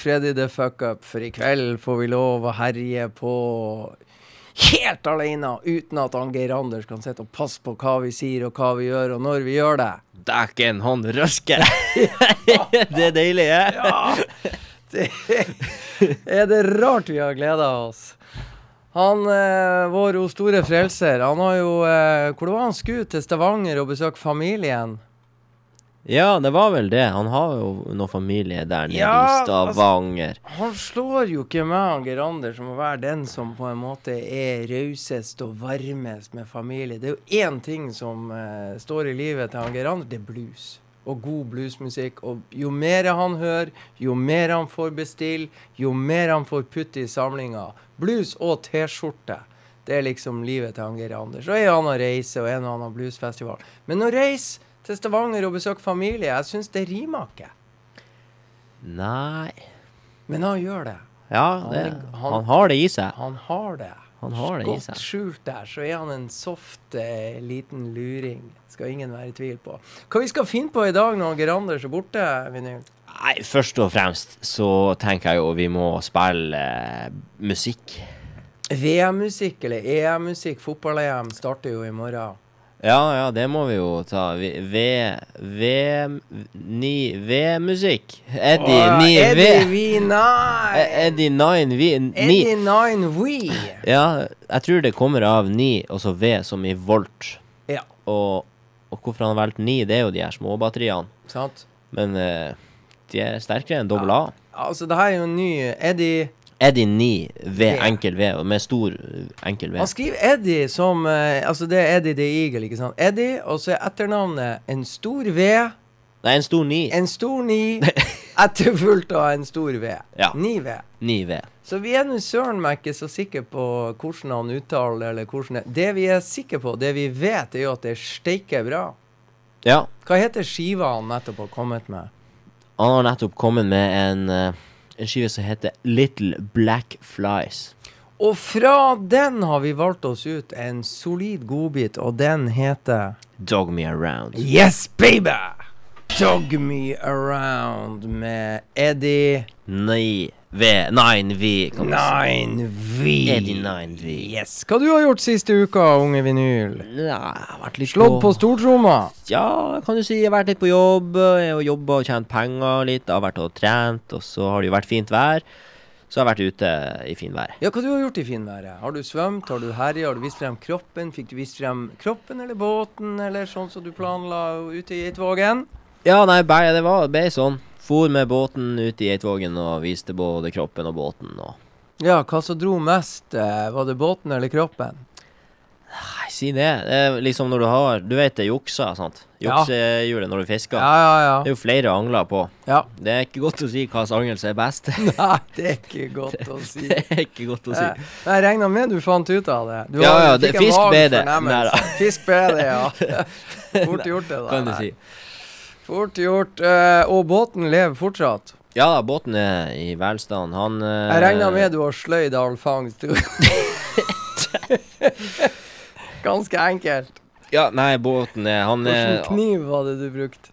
Freddy the Fuck Up, for i kveld får vi lov å herje på helt alene, uten at han Geir Anders kan sitte og passe på hva vi sier og hva vi gjør, og når vi gjør det. Dæken, han røsker! det er deilig, eh? Ja, det er det rart vi har gleda oss. Han, eh, vår store frelser, han har jo eh, Hvor var han skulle til Stavanger og besøke familien? Ja, det var vel det. Han har jo noe familie der nede i Stavanger. Han slår jo ikke meg, Geir Anders som å være den som på en måte er rausest og varmest med familie. Det er jo én ting som uh, står i livet til Geir Anders, det er blues. Og god bluesmusikk. Og jo mer han hører, jo mer han får bestille, jo mer han får putte i samlinga. Blues og T-skjorte. Det er liksom livet til han Geir Anders. Og en annen reise og en og annen bluesfestival. Men å reise til Stavanger og besøke familie, jeg syns det rimer ikke. Nei Men han gjør det. Ja, det, han, han- han har det i seg. Han har det. Han har det i seg. Godt skjult der, så er han en soft eh, liten luring. Skal ingen være i tvil på. Hva vi skal finne på i dag når Geir Anders er borte, Vinyl? Nei, først og fremst så tenker jeg jo vi må spille eh, musikk. VM-musikk eller EM-musikk, fotball-EM, starter jo i morgen. Ja, ja, det må vi jo ta. V... V-musikk. Eddie Åh, Ni Eddie V. V. Nei! Eh, Eddie Nine V. Ni. Eddie Nine V. Ja, jeg tror det kommer av ni, og så V som i volt. Ja, Og, og hvorfor han har valgt ni, det er jo de her småbatteriene. sant? Men eh, de er sterkere enn dobbel A. Altså, det her er jo en ny Eddie Eddie 9 V, enkel V, og med stor eh, enkel V. Han skriver Eddie som eh, Altså, det er Eddie the Eagle, ikke sant? Eddie, og så er etternavnet en stor V. Nei, en stor 9. En stor 9, etterfulgt av en stor V. Ja. 9V. 9 V. Så vi er nå søren meg ikke så sikre på hvordan han uttaler eller hvordan det Det vi er sikre på, det vi vet, er jo at det steiker bra. Ja, Hva heter skiva han nettopp har kommet med? han har nettopp kommet med en, eh, en skive som heter Little Black Flies. Og fra den har vi valgt oss ut en solid godbit, og den heter Dog Me Around. Yes, baby! Dog Me Around med Eddie Nei, V. Nine V, kan du si. Nine V. Eddie Nine V. Yes. Hva du har gjort siste uka, unge vinyl? Ja, jeg har vært litt Slått på stortromma? Ja, kan du si. Jeg har vært litt på jobb. Jeg har jobba og tjent penger litt. Jeg har vært og trent, og så har det jo vært fint vær. Så jeg har vært ute i finværet. Ja, hva du har gjort i finværet? Har du svømt, har du herja, har du vist frem kroppen? Fikk du vist frem kroppen eller båten, eller sånn som du planla ute i Eidsvågen? Ja, nei, det var ble sånn. For med båten ut i Eidsvågen og viste både kroppen og båten og Ja, hva som dro mest? eh, Var det båten eller kroppen? Nei, si det. Det er liksom når du har Du vet det er juksa, sant? Ja. Juksehjulet når du fisker. Ja, ja, Det er jo flere angler på. ja. Det er ikke godt å si hva angel som er best. Nei, det er ikke godt å si. det er ikke godt å si. Jeg, Jeg regna med du fant ut av det. Du Ja, ja, det- fisk bedre ble det. Fisk ble det, ja. Fort gjort, det. da. Kan du si. Fort gjort. eh, og båten lever fortsatt. Ja båten er i velstand. Han eh, Jeg regner med du har sløyd all fangst. Ganske enkelt. Ja, nei, båten er Han Hvilken kniv var det du brukte?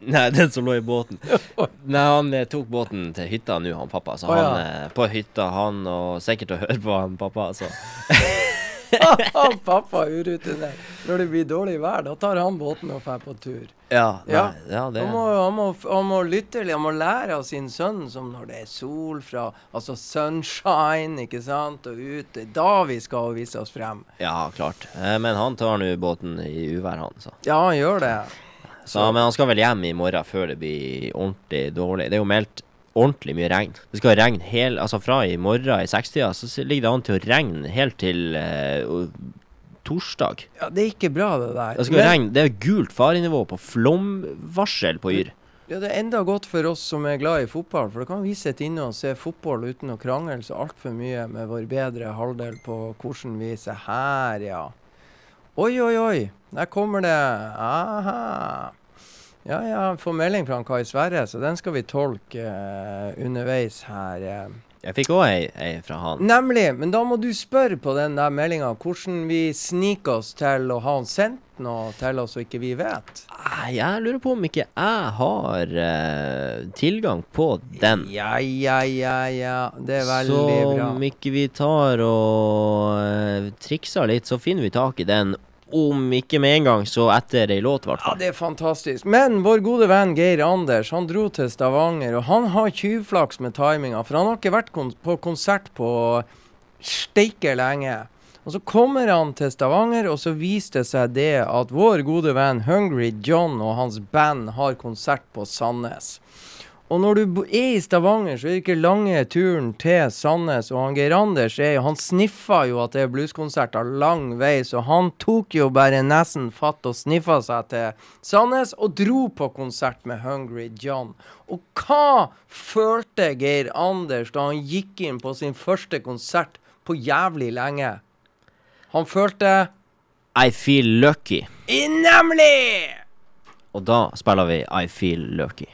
Nei, den som lå i båten. Nei, han eh, tok båten til hytta nå, han pappa. Så oh, han ja. på hytta, han og sikkert å høre på han pappa, altså. Pappa er urutinert. Når det blir dårlig vær, da tar han båten og drar på tur. Ja, nei, Ja. ja det Han må, han, må, han må lytte Han må lære av sin sønn som når det er sol fra Altså sunshine, ikke sant, og ute. Da vi skal vise oss frem. Ja, klart. Eh, Men han tar nå båten i uvær, han, så. Ja, han gjør det. så. Men han skal vel hjem i morgen før det blir ordentlig dårlig. Det er jo meldt ordentlig mye regn. Det skal regne hel, altså fra i morgen i sekstida, så ligger det an til å regne helt til uh, torsdag. Ja, Det er ikke bra, det der. Det skal Men- regne, det er gult farenivå på flomvarsel på Yr. Ja, Det er enda godt for oss som er glad i fotball, for da kan vi sitte inne og se fotball uten å krangle så altfor mye med vår bedre halvdel på hvordan vi ser her, ja. Oi, oi, oi, der kommer det. Aha. Ja, jeg får melding fra han Kai Sverre, så den skal vi tolke uh, underveis her. Uh. Jeg fikk òg ei, ei fra han. Nemlig, men da må du spørre på den der meldinga hvordan vi sniker oss til å ha han sendt noe til oss og ikke vi vet. Jeg lurer på om ikke jeg har uh, tilgang på den. Ja, ja, ja, ja. Det er veldig så bra. om ikke vi tar og trikser litt, så finner vi tak i den. Om ikke med en gang, så etter ei låt, i hvert Ja, det er fantastisk. Men vår gode venn Geir Anders han dro til Stavanger, og han har tjuvflaks med timinga. For han har ikke vært kon på konsert på steike lenge. Og så kommer han til Stavanger, og så viser det seg det at vår gode venn Hungry John og hans band har konsert på Sandnes. Og når du er i Stavanger, så er det ikke lange turen til Sandnes. Og han Geir Anders er jo, han sniffa jo at det er blueskonserter lang vei, så han tok jo bare nesen fatt og sniffa seg til Sandnes og dro på konsert med Hungry John. Og hva følte Geir Anders da han gikk inn på sin første konsert på jævlig lenge? Han følte I Feel Lucky. I Nemlig! Og da spiller vi I Feel Lucky.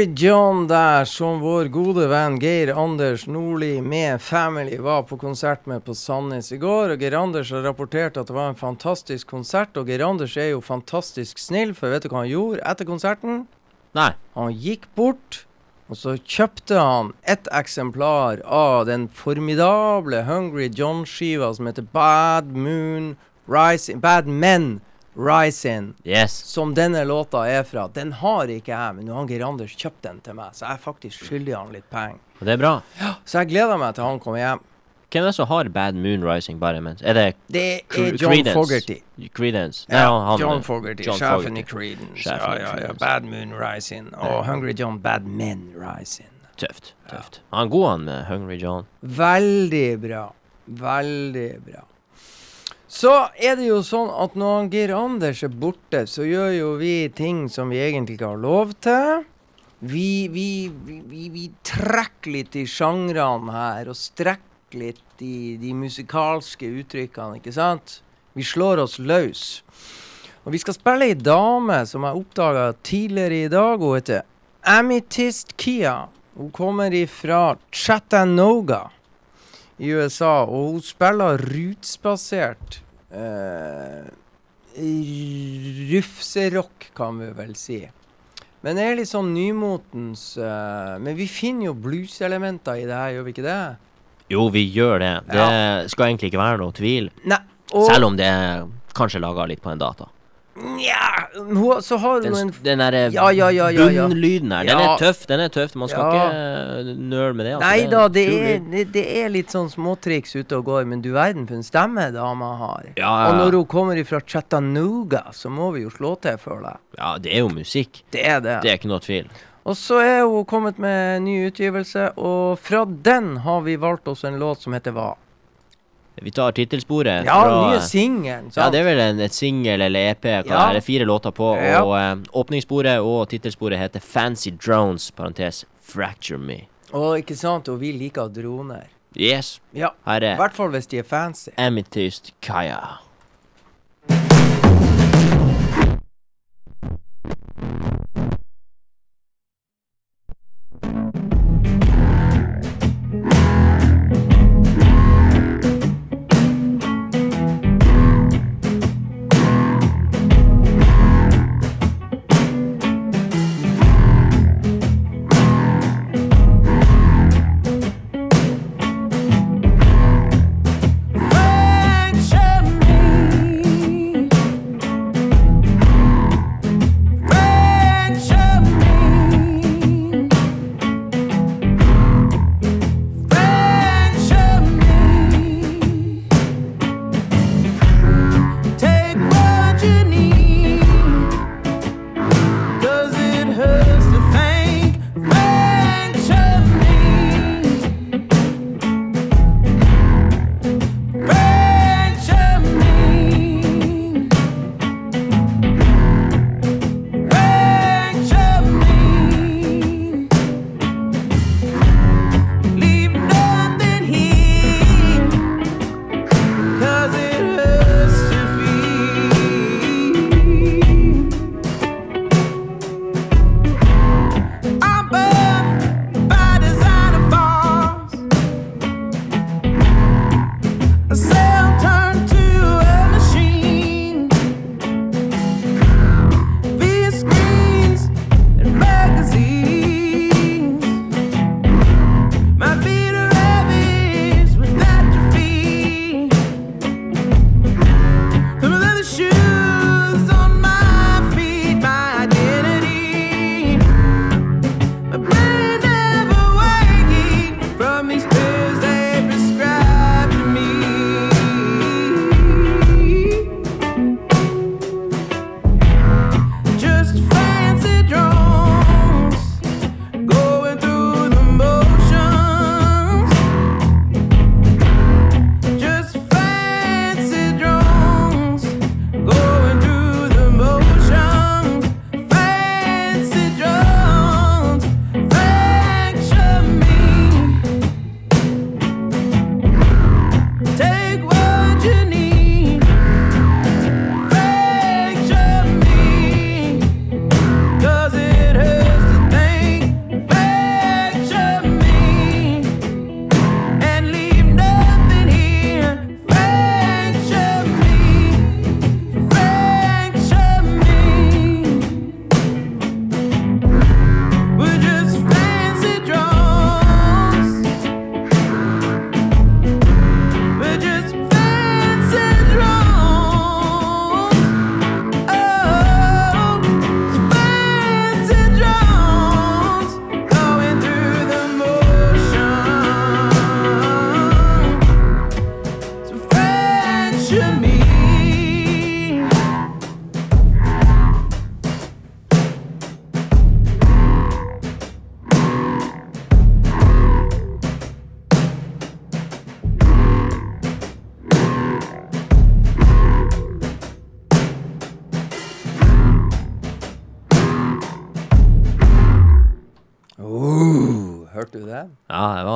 Hungry John der, som vår gode venn Geir Anders Nordli med family var på konsert med på Sandnes i går. Og Geir Anders har rapportert at det var en fantastisk konsert. Og Geir Anders er jo fantastisk snill, for vet du hva han gjorde etter konserten? Nei. Han gikk bort, og så kjøpte han et eksemplar av den formidable Hungry John-skiva som heter Bad Moon Rising Bad Men Rising. Yes. Som denne låta er fra. Den har ikke jeg, men han Geir Anders kjøpte den til meg, så jeg er faktisk skyldig han litt penger. Det er bra. Så jeg gleder meg til han kommer hjem. Hvem er det som har Bad Moon Rising bare mens? Er det Det er John Credence? Fogerty. Credence? Nei, Ja, han, han, John Fogerty, John sjefen i Fogerty. Creedence. Ja, ja, ja. Bad Moon Rising. Og Hungry John Bad Men Rising. Tøft. tøft. Han er god, han med Hungry John. Veldig bra. Veldig bra. Så er det jo sånn at når Geir Anders er borte, så gjør jo vi ting som vi egentlig ikke har lov til. Vi, vi, vi, vi trekker litt i sjangrene her, og strekker litt i de musikalske uttrykkene, ikke sant? Vi slår oss løs. Og vi skal spille ei dame som jeg oppdaga tidligere i dag. Hun heter Amethyst Kia. Hun kommer ifra Chattanooga i USA, og hun spiller rootsbasert uh, rufserock, kan vi vel si. Men det er litt sånn nymotens uh, Men vi finner jo blueselementer i det her, gjør vi ikke det? Jo, vi gjør det. Det skal egentlig ikke være noe tvil. Nei. Selv om det er kanskje laga litt på en data. Nja, så har hun en den derre Ja, ja, ja, ja, bunnlyden her, den er tøff. Den er tøff. Man skal ikke nøle med det. Altså. Nei da, det er, det, det er litt sånn småtriks ute og går, men du verden for en stemme dama har. Og når hun kommer ifra Chattanooga, så må vi jo slå til, føler jeg. ja, det er jo musikk. Det er det. Det er ikke noe tvil. Og så er hun kommet med ny utgivelse, og fra den har vi valgt oss en låt som heter hva? Vi tar tittelsporet. Ja, fra- nye singelen, Ja, det er vel en, et singel eller EP. Ja. er det? Fire låter på. Ja. Og eh, åpningssporet og tittelsporet heter Fancy Drones, parentes Fracture Me. Og ikke sant, og vi liker droner. Yes. Ja, Her i er hvert fall hvis de er fancy. Amethyst Kaya.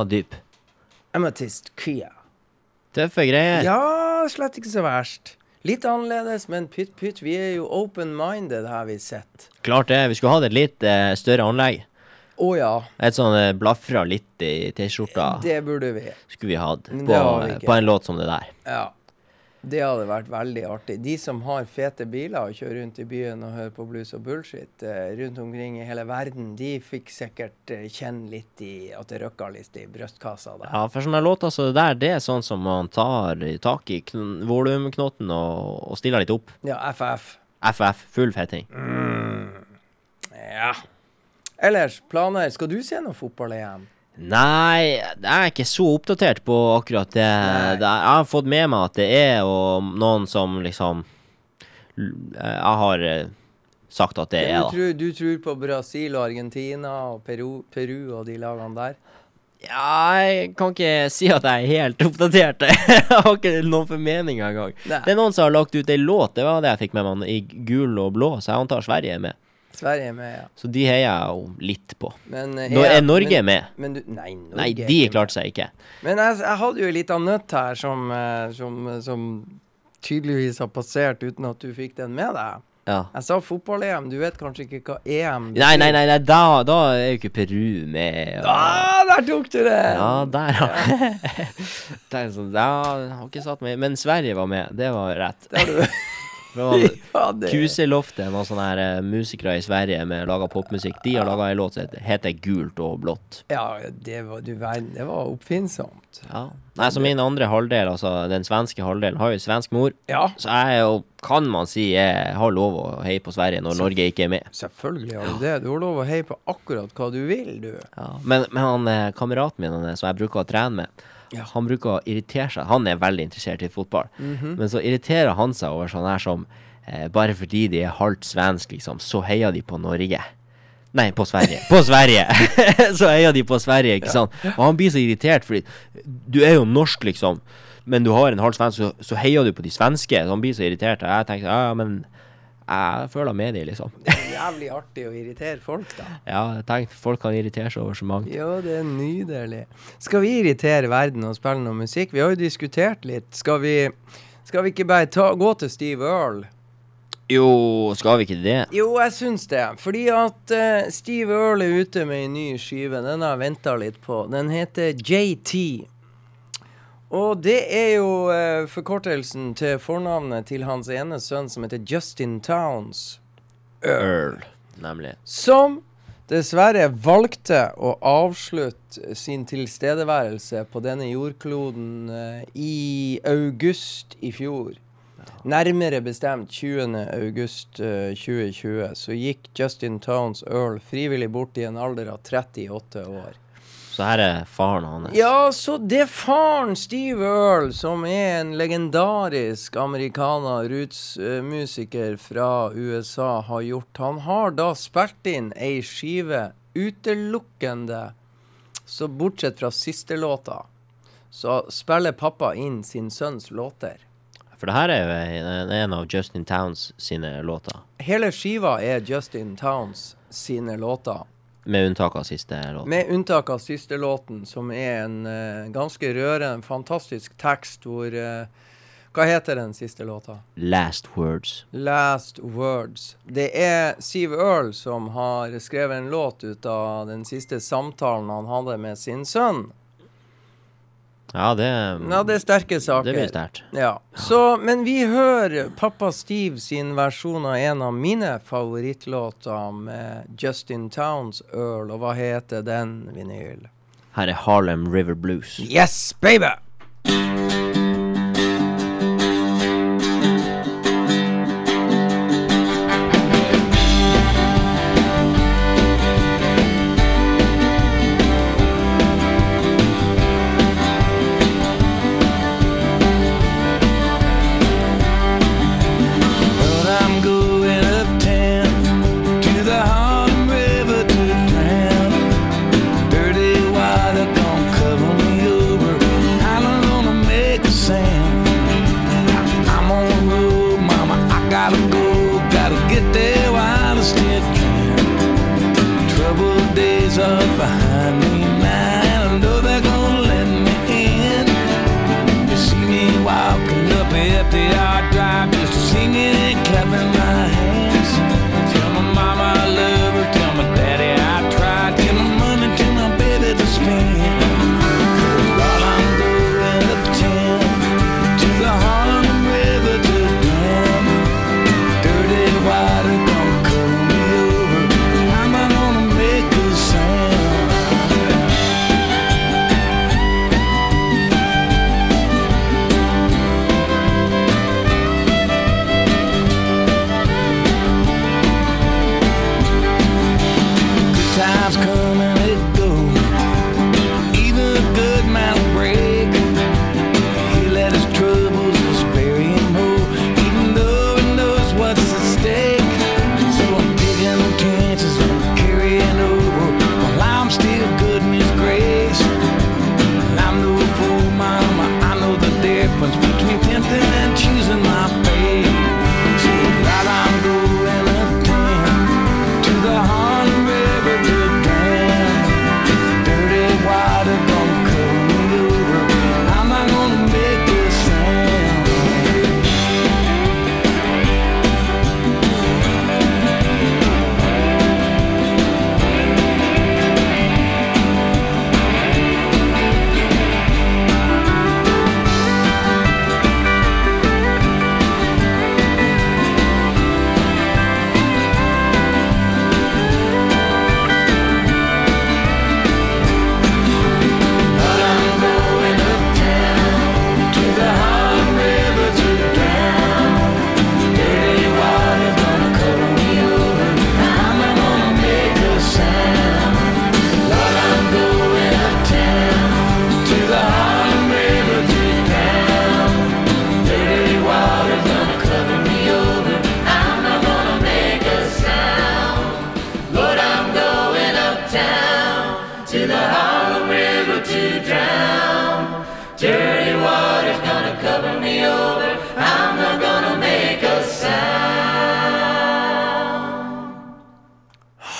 Var dyp. Amethyst Kia. Tøffe greier. Ja, slett ikke så verst. Litt annerledes, men pytt pytt, vi er jo open-minded, har vi sett. Klart det. Vi skulle hatt et litt eh, større anlegg. Å ja, Et sånn eh, blafra litt i T-skjorta det burde vi. skulle vi hatt på, på en låt som det der. Ja. Det hadde vært veldig artig. De som har fete biler og kjører rundt i byen og hører på blues og bullshit eh, rundt omkring i hele verden, de fikk sikkert eh, kjenne litt i at det røkka litt i brystkassa der. Ja, for sånne låter som det der, det er sånn som man tar tak i volumknoten og, og stiller litt opp. Ja, FF. FF, full fetting. Ja. Ellers, planer. Skal du se noe fotball-EM? Nei, jeg er ikke så oppdatert på akkurat det. Det jeg har fått med meg at det er og noen som liksom Jeg har eh, sagt at det er, Du da. tror, du tror på Brasil og Argentina og Peru, Peru og de lagene der? Ja, jeg kan ikke si at jeg er helt oppdatert. jeg har ikke noen formening engang. Det er noen som har lagt ut ei låt, det var det jeg fikk med meg, i gul og blå, så jeg antar Sverige er med. Sverige er med, ja. Så de heier jeg jo litt på. Men, eh, Når, er Norge men, med. Men du, nei, Norge Nei, er de ikke klarte seg ikke. med. Men jeg, jeg hadde jo ei lita nøtt her som, eh, som, som tydeligvis har passert uten at du fikk den med deg. Ja. Jeg sa fotball-EM, du vet kanskje ikke hva EM Nei, nei, nei, nei da, da er jo ikke Peru med. Og, Ah, der tok du det! ja, der, ja. det er sånn, ja, jeg har ikke satt meg Men Sverige var med, det var rett. Der du. Ja, det. Kuseloftet, noen sånne her eh, musikere i Sverige med laga popmusikk. De har laga ei låt som heter- Gult og blått. Ja, det var, du det var oppfinnsomt. Ja. Nei, så min andre halvdel, altså den svenske halvdelen, har jo svensk mor. Ja, Så jeg jo, kan man si, jeg har lov å heie på Sverige når Norge ikke er med. selvfølgelig har du det. Du har lov å heie på akkurat hva du vil, du. Ja. Men, men han eh, kameraten min han er- som jeg bruker å trene med, Ja. han bruker å irritere seg. Han er veldig interessert i fotball. Men så irriterer han seg over sånn her som eh, Bare fordi de er halvt svensk, liksom, så heier de på Norge. Nei, på Sverige. På Sverige! så heier de på Sverige, ikke sant? Og han blir så irritert, fordi du er jo norsk, liksom. Men du har en halv svensk, så, så heier du på de svenske. Så han blir så irritert. Og jeg tenker ja, ja, men jeg føler med dem, liksom. Det er jævlig artig å irritere folk, da. Ja, jeg tenkte folk kan irritere seg over så mangt. Jo, det er nydelig. Skal vi irritere verden og spille noe musikk? Vi har jo diskutert litt. Skal vi, skal vi ikke bare ta, gå til Steve Earl? Jo, skal vi ikke det? Jo, jeg syns det. Fordi at uh, Steve Earl er ute med en ny skive. Den har jeg venta litt på. Den heter JT. Og det er jo eh, forkortelsen til fornavnet til hans ene sønn, som heter Justin Towns. Earl, nemlig. Som dessverre valgte å avslutte sin tilstedeværelse på denne jordkloden eh, i august i fjor. Nærmere bestemt 20. august eh, 2020 så gikk Justin Towns Earl frivillig bort i en alder av 38 år. Så her er faren hans. Ja, så det er faren Steve Earl, som er en legendarisk amerikaner, roots-musiker fra USA, har gjort Han har da spilt inn ei skive utelukkende Så bortsett fra siste låta, så spiller pappa inn sin sønns låter. For det her er jo en, av Justin Towns sine låter. Hele skiva er Justin Towns sine låter. Med unntak av siste låten. Med unntak av siste låten, som er en uh, ganske rørende, fantastisk tekst hvor uh, Hva heter den siste låta? Last Words. Last Words. Det er Steve Earl som har skrevet en låt ut av den siste samtalen han hadde med sin sønn. Ja, det Ja, det er sterke saker. Det blir sterkt. Ja. Så, men vi hører pappa Steve sin versjon av en av mine favorittlåter med Justin Towns Earl, og hva heter den, vinyl? Her er Harlem River Blues. Yes, baby!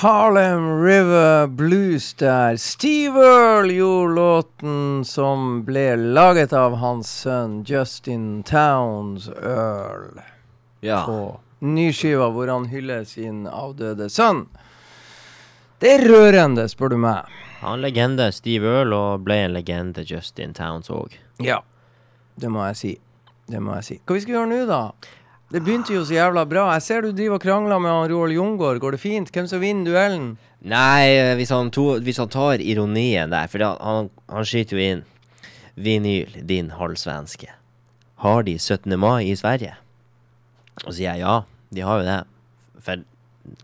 Harlem River Blues der. Steve Earl gjorde låten som ble laget av hans sønn Justin Towns Earl. Ja. På nyskiva hvor han hyller sin avdøde sønn. Det er rørende, spør du meg. Han er legende Steve Earl, og ble en legende Justin Towns òg. Ja. Det må jeg si. Det må jeg si. Hva vi skal gjøre nå, da? Det begynte jo så jævla bra. Jeg ser du driver og krangler med han Roald Jungård. Går det fint? Hvem som vinner duellen? Nei, eh, hvis han, to, hvis han tar ironien der, for da- han, han skyter jo inn Vinyl, din halvsvenske. Har de 17. mai i Sverige? Og så sier jeg ja, de har jo det. For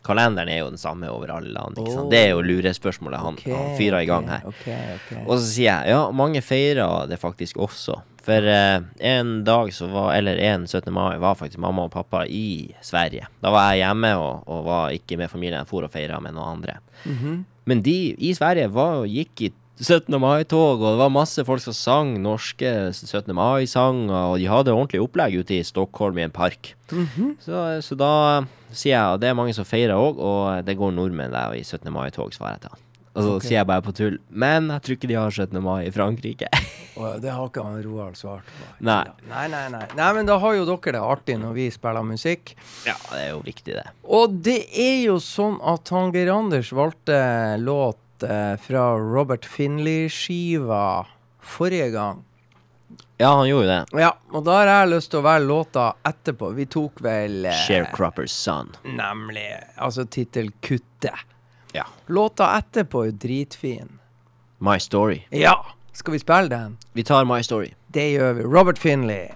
kalenderen er jo den samme over alle land. Oh. Det er jo lurespørsmålet han, okay, han fyrer i gang her. Okay, okay, Og så sier jeg ja, mange feirer det faktisk også. For eh, en dag så var, eller en 17. mai var faktisk mamma og pappa i Sverige. Da var jeg hjemme og, og var ikke med familien, jeg for og feira med noen andre. Mhm. Men de i Sverige var, gikk i 17. mai-tog, og det var masse folk som sang norske 17. mai-sanger, og de hadde ordentlig opplegg ute i Stockholm i en park. Mhm. så, så da sier jeg, og det er mange som feirer òg, og det går nordmenn der i 17. mai-tog, svarer jeg til han. Og så sier jeg bare på tull, men jeg tror ikke de har 17. mai i Frankrike. Å, det har ikke han Roald svart på. Nei. Nei, nei, nei. Nei, men da har jo dere det artig når vi spiller musikk. Ja, det er jo viktig, det. Og det er jo sånn at han Geir Anders valgte låt eh, fra Robert Finley-skiva forrige gang. Ja, han gjorde jo det. Ja, og da har jeg lyst til å være låta etterpå. Vi tok vel eh, Sharecroppers son. Nemlig. Altså tittelkuttet. Ja. Låta etterpå er jo dritfin. My Story. Ja! Skal vi spille den? Vi tar My Story. Det gjør vi. Robert Finley.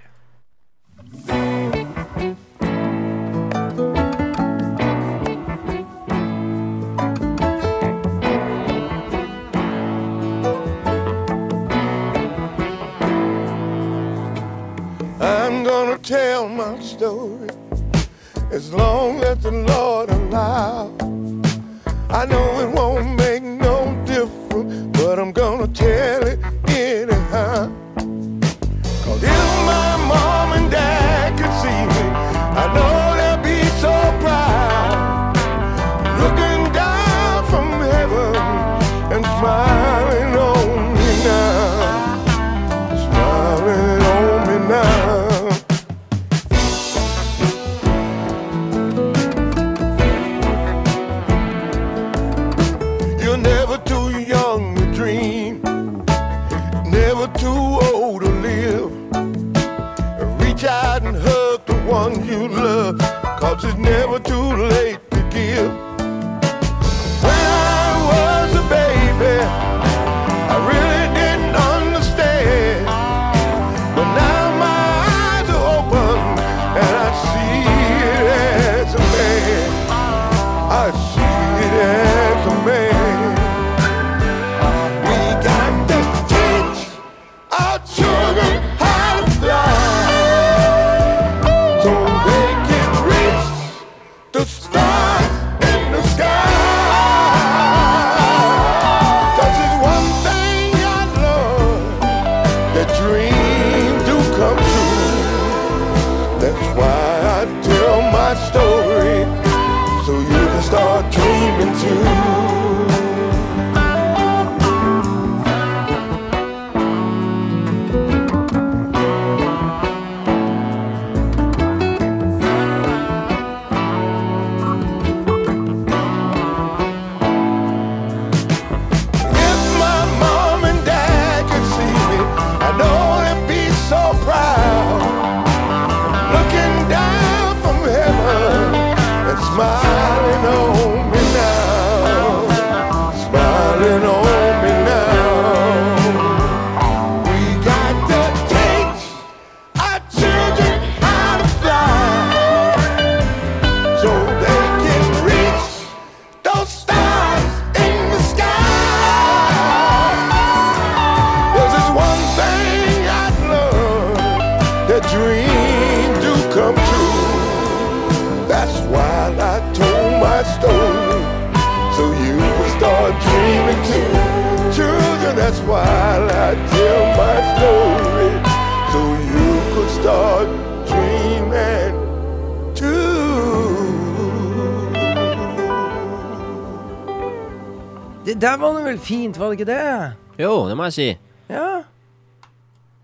I'm gonna tell my story as long as the Lord allows. I know it won't make no difference, but I'm gonna tell it anyhow. Fint, var det ikke det? Jo, det må jeg si. Ja?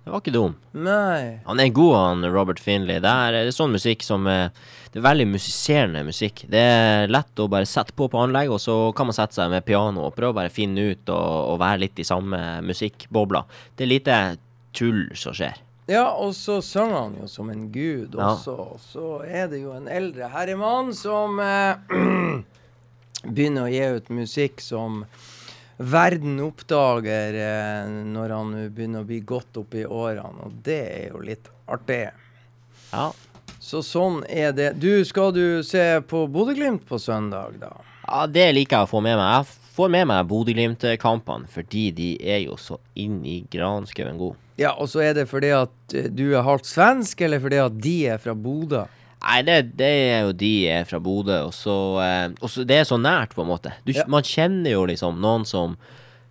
Det var ikke dum. Nei. Han er god, han Robert Finley. Det er, det er sånn musikk som eh, Det er veldig musiserende musikk. Det er lett å bare sette på på anlegg, og så kan man sette seg med piano og prøve å bare finne ut og, og være litt i samme musikkbobla. Det er lite tull som skjer. Ja, og så sang han jo som en gud Ja. også. Og så er det jo en eldre herremann som eh, begynner å gi ut musikk som verden oppdager eh, når han begynner å bli godt opp i årene, og det er jo litt artig. Ja. Så sånn er det. Du, skal du se på Bodø-Glimt på søndag, da? Ja, det liker jeg å få med meg. Jeg får med meg Bodø-Glimt-kampene fordi de er jo så inn i granskauen gode. Ja, og så er det fordi at eh, du er halvt svensk, eller fordi at de er fra Bodø? Nei, det, det er jo de er fra Bodø, og så eh, og så Det er så nært, på en måte. Du, Ja. Man kjenner jo liksom noen som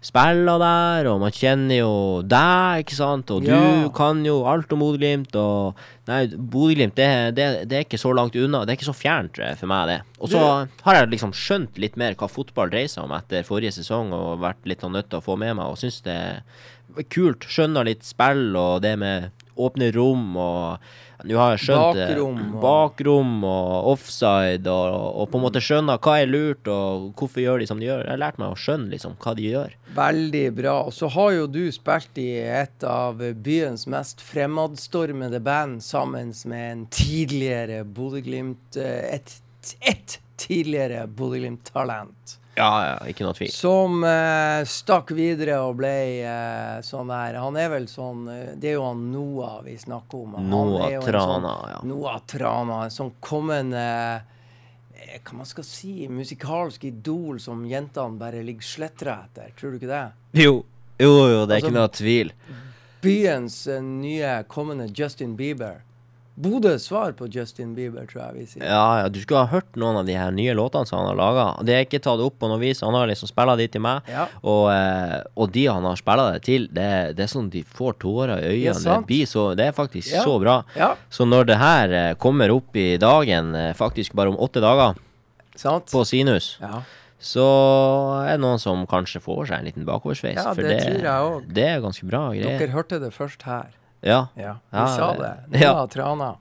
spiller der, og man kjenner jo deg, ikke sant? Og du Ja. kan jo alt om Bodø-Glimt, og Nei, Bodø-Glimt, det, det, det er ikke så langt unna. Det er ikke så fjernt eh, for meg, det. Og så har jeg liksom skjønt litt mer hva fotball dreier seg om etter forrige sesong, og vært litt sånn nødt til å få med meg, og syns det er kult. Skjønner litt spill, og det med åpne rom, og nå har jeg skjønt. Bakrom og- Bakrom og offside, og, og på en måte skjønner hva er lurt, og hvorfor gjør de som de gjør. Jeg har lært meg å skjønne liksom hva de gjør. Veldig bra. Og så har jo du spilt i et av byens mest fremadstormede band sammen med en tidligere Bodø-Glimt eh, et, et tidligere Bodø-Glimt-talent. Ja, ja, ikke noe tvil. Som eh, stakk videre og ble eh, sånn der Han er vel sånn eh, Det er jo han Noah vi snakker om. Han Noah en Trana, sånn, ja. Noah Trana. En sånn kommende eh, Hva man skal si Musikalsk idol som jentene bare ligger sletra etter. Tror du ikke det? Jo, jo, jo, det er Altså- ikke noe tvil. Byens eh, nye kommende Justin Bieber. Bodøs svar på Justin Bieber, tror jeg vi sier. Ja, ja, du skulle ha hørt noen av de her nye låtene som han har laga. Det er ikke tatt opp på noe vis. Han har liksom spilla de til meg. Ja. Og, eh, og de han har spilla det til, det, det er sånn de får tårer i øynene. det, det, så, det er faktisk Ja. så bra. Så når det her eh, kommer opp i dagen, eh, faktisk bare om åtte dager, sant? på Sinus, Ja. så er det noen som kanskje får seg en liten bakoversveis. Ja, for det tror jeg også. det er ganske bra greier. Dere hørte det først her. Ja. Ja, vi sa det-. Noah Trana.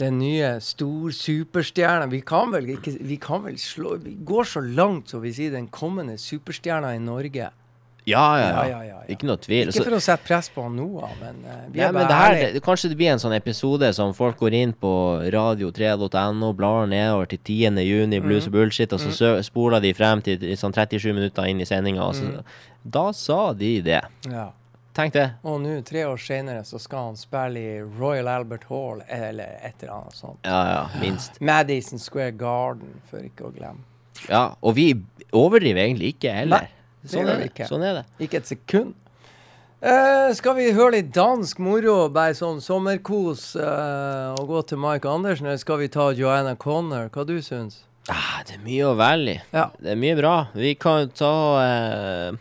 Den nye stor superstjerna. Vi kan vel ikke Vi kan vel slå Vi går så langt så vi sier den kommende superstjerna i Norge. Ja, ja, Ja, ja. ja. Ikke noe tvil. Ikke for å sette press på han Noah, men uh, vi Nei, er men det bare her, det, kanskje det blir en sånn episode som folk går inn på radio3.no, blar nedover til 10. juni, Mm. blues og bullshit, og så sø- spoler de frem til sånn 37 minutter inn i sendinga, Mm. Da sa de det. Ja. Tenk det. Og nå, tre år senere, så skal han spille i Royal Albert Hall, eller et eller annet sånt. Ja, ja, minst. Madison Square Garden, for ikke å glemme. Ja, og vi overdriver egentlig ikke heller. Nei, Sånn er det. ikke. Sånn er det. Ikke et sekund. Eh, skal vi høre litt dansk moro, bare sånn sommerkos, eh, og gå til Mike Andersen, eller skal vi ta Joanna Connor? Hva du syns? Ah, det er mye å velge i. Ja. Det er mye bra. Vi kan ta eh,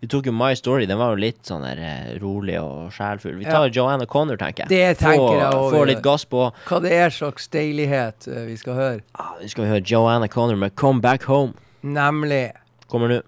Vi tok jo My Story. Den var jo litt sånn der eh, rolig og sjelfull. Vi tar Joanna Connor, tenker jeg. Det tenker jeg også Få litt gass på. Hva det er slags deilighet eh, vi skal høre? Ah, Vi skal høre Joanna Connor med 'Come Back Home'. Nemlig Kommer nå.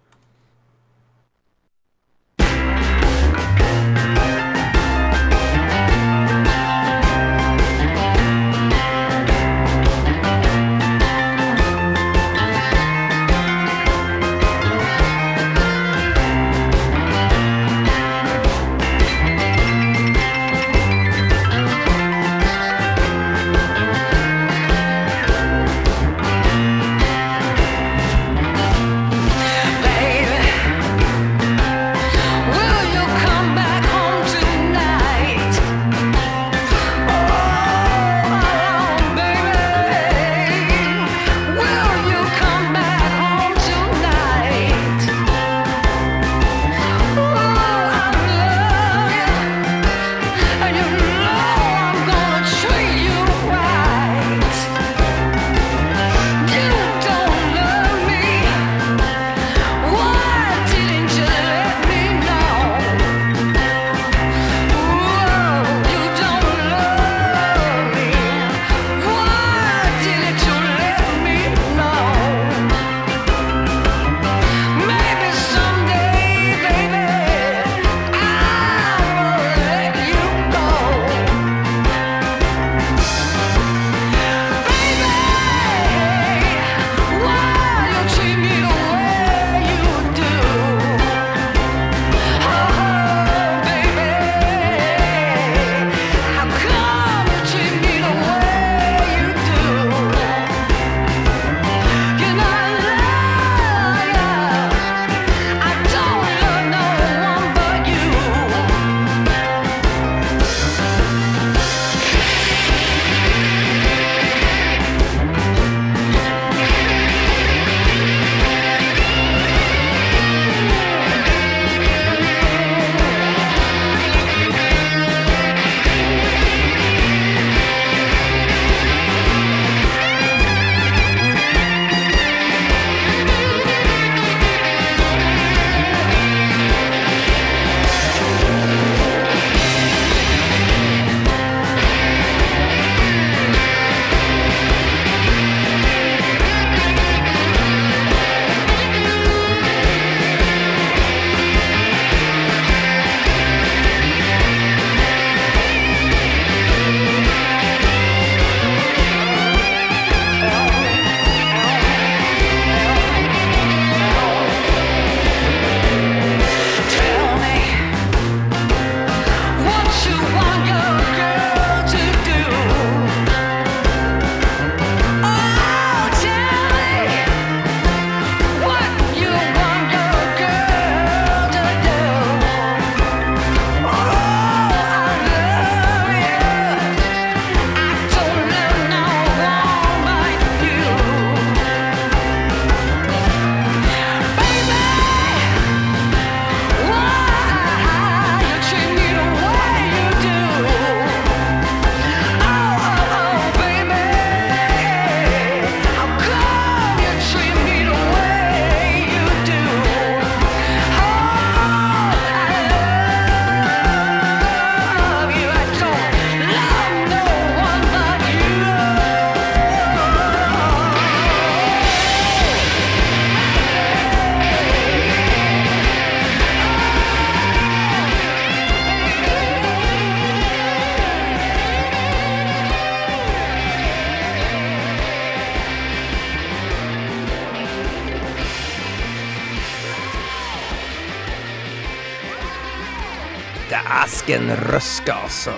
Røske, altså.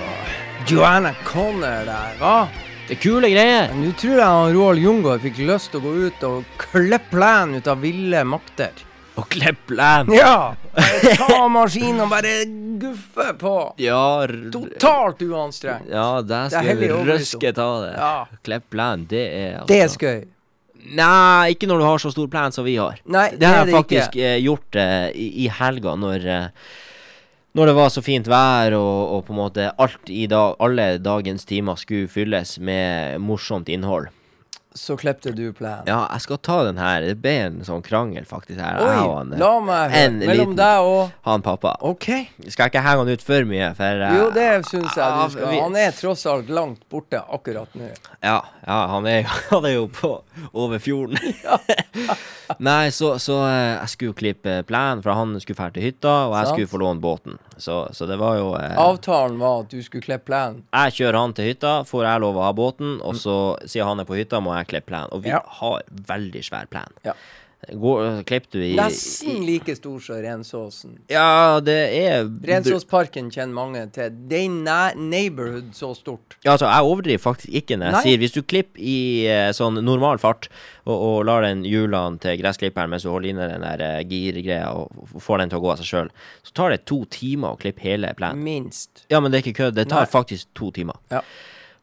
Joanna Connor der, hva? Det er kule greier. Nå tror jeg han Roald Jungård fikk lyst til å gå ut og klippe plen ut av ville makter. Og klippe len. Ja! Ta maskinen og bare guffe på. Ja, Totalt uanstrengt. ja der Det er skal vi røske ta det. Ja. Klippe len, det er altså Det er skøy. Nei, ikke når du har så stor plan som vi har. Nei, Det det har jeg faktisk ikke. eh, gjort uh, i, i helga når eh, Når det var så fint vær og, og på en måte alt i dag Alle dagens timer skulle fylles med morsomt innhold. Så klepte du plenen. Ja, jeg skal ta den her. Det ble en sånn krangel, faktisk. her jeg og Oi, han, eh, la meg høre. en Mellom liten- deg og han pappa. OK. Skal jeg ikke henge han ut for mye, for uh, Jo, det syns jeg du skal. Han er tross alt langt borte akkurat nå. Ja, ja han, er, han er jo på over fjorden. Nei, så, så uh, jeg skulle klippe plenen, for han skulle dra til hytta, og jeg skulle få låne båten. Så, så det var jo eh, Avtalen var at du skulle klippe plenen? Jeg kjører han til hytta, får jeg lov å ha båten, og så, siden han er på hytta, må jeg klippe plenen. Og vi Ja. har veldig svær plen. Ja. Går, du i Nesten like stor som Rensåsen. Ja, det er Rensåsparken kjenner mange til. Det er neighborhood så stort. Ja, altså, jeg overdriver faktisk ikke når jeg Nei. sier Hvis du klipper i eh, sånn normal fart, og, og lar den hjulene til gressklipperen mens du holder inne den der eh, girgreia og får den til å gå av seg sjøl, så tar det to timer å klippe hele plenen. Minst. Ja, men det er ikke kødd. Det tar Nei. faktisk to timer. Ja.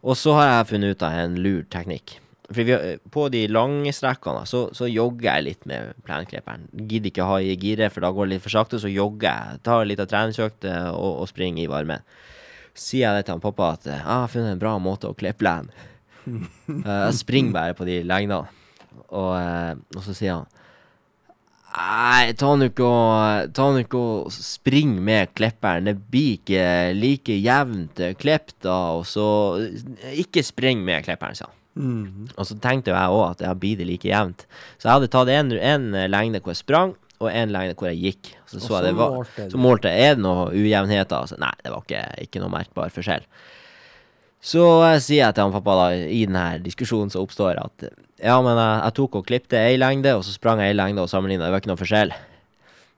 Og så har jeg funnet ut av en lur teknikk. For vi, på de lange strekkene så, så jogger jeg litt med plenklipperen. Gidder ikke ha i giret, for da går det litt for sakte. Så jogger jeg. Tar litt av treningsøkt eh, og, og springer i varmen. Sier jeg det til han pappa at eh, jeg har funnet en bra måte å klippe plen. Eh, jeg springer bare på de lengdene. Og, eh, og så sier han Nei, ta nå ikke og Ta nå ikke og spring med klipperen. Det blir ikke like jevnt eh, klipp da, og så Ikke spring med klipperen, sa han. Og så tenkte jo jeg òg at jeg blir det like jevnt. Så jeg hadde tatt en, en lengde hvor jeg sprang, og en lengde hvor jeg gikk. Så så, så var, målte så målte jeg er det noe ujevnheter. Altså, nei, det var ikke, ikke noe merkbar forskjell. Så jeg sier jeg til han pappa da, i denne diskusjonen som oppstår, at eh, ja, men jeg, jeg tok og klippte ei lengde, og så sprang jeg ei lengde og sammenligna. Det var ikke noe forskjell.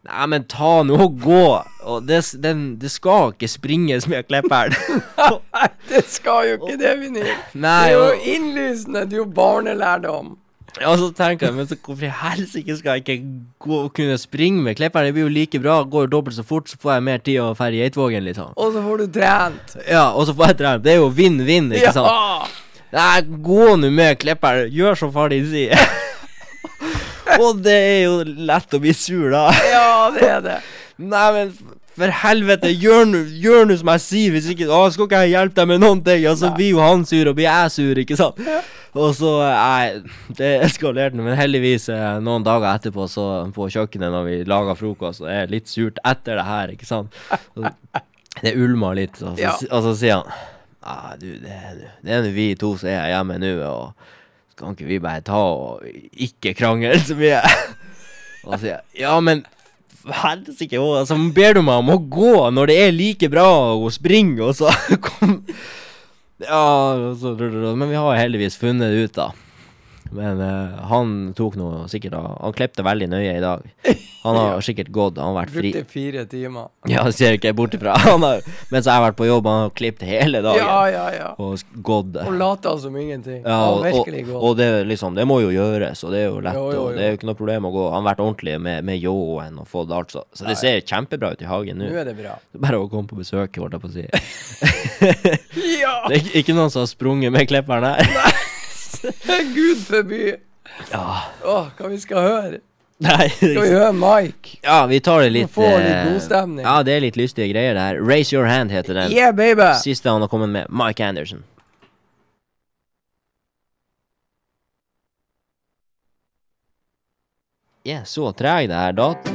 Nei, men ta nå og gå! Og det, den, det skal ikke springes med klipperen. Nei, det skal jo ikke det, Vinny. Det er jo innlysende. Det er jo barnelærdom. Ja, og så tenker jeg, men så hvorfor i helsike skal jeg ikke gå, kunne springe med klipperen? Det blir jo like bra, går dobbelt så fort, så får jeg mer tid å ferde i Eidsvågen, liksom. Og så får du trent. Ja, og så får jeg trent. Det er jo vinn-vinn, ikke sant? Ja! Nei, gå nå med klipperen, gjør som far din sier. og det er jo lett å bli sur, da. ja, det er det. Nei, men for helvete, gjør nå som jeg sier, hvis ikke Å, skal ikke jeg hjelpe deg med noen ting? Og så Nei. blir jo han sur, og blir jeg sur, ikke sant? Og så Nei, det eskalerte nå, men heldigvis eh, noen dager etterpå, så på kjøkkenet når vi laga frokost, og er litt surt etter det her, ikke sant? Så, det ulma litt, og så, Ja. og så sier han Nei, du, det, det er nå vi to som er hjemme nå, og kan ikke vi bare ta og ikke krangle så mye? Og sier ja, men helsike òg, altså, ber du meg om å gå når det er like bra å springe, og så kom Ja, og så, men vi har heldigvis funnet det ut, da. Men uh, han tok noe sikkert av Han klepte veldig nøye i dag. Han har sikkert gått, han har vært fri. Brukte fire timer. Ja, ser ikke bort ifra. Mens jeg har vært på jobb, han har klippet hele dagen. Ja, ja, ja. Og gått. Og lata som ingenting. Ja, Ja, og, og, godt. og det, liksom, det må jo gjøres, og det er jo lett. Jo, jo, Og det er jo ikke noe problem å gå. Han har vært ordentlig med, med ljåen og fått alt, så, så det ser kjempebra ut i hagen nå. Nå er det bra. Bare å komme på besøk, holdt jeg på å si. Ja! Det er ikke- ikke noen som har sprunget med klipperen her. Gud forby. Ja. Åh, hva vi skal høre? Nei. Skal vi høre Mike? Ja, vi tar det litt Få litt godstemning. Ja, det er litt lystige greier, det her. Raise Your Hand heter den. Yeah, baby! Siste han har kommet med. Mike Anderson. Ja, så treg det her, dat.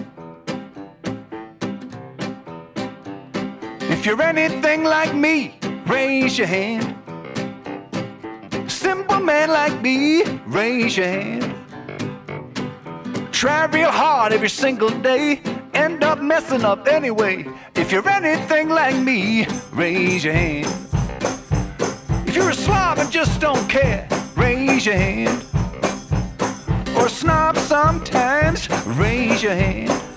If you're anything like me, raise your hand. Man like me, raise your hand. Try real hard every single day, end up messing up anyway. If you're anything like me, raise your hand. If you're a slob and just don't care, raise your hand. Or snob sometimes, raise your hand.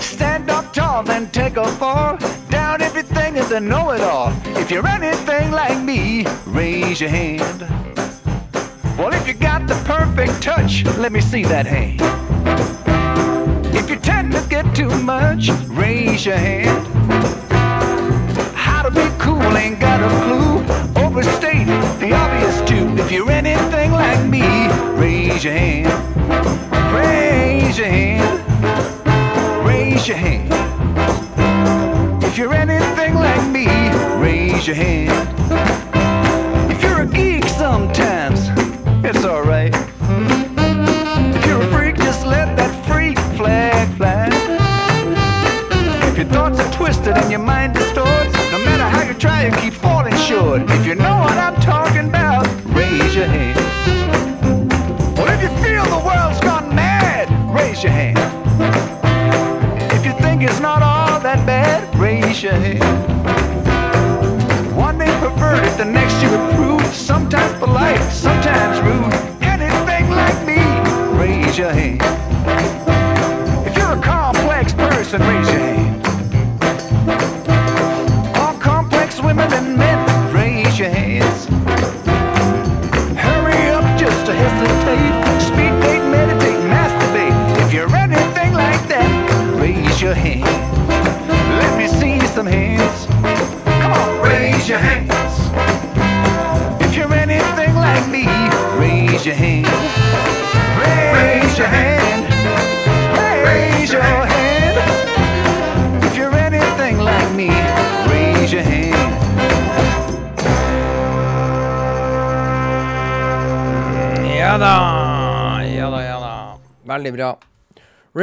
Stand up tall all, then take a fall. Down everything is a know it all. If you're anything like me, raise your hand. Well, if you got the perfect touch, let me see that hand. If you tend to get too much, raise your hand. How to be cool, ain't got a clue. Overstate the obvious too. If you're anything like me, raise your hand. Your hand.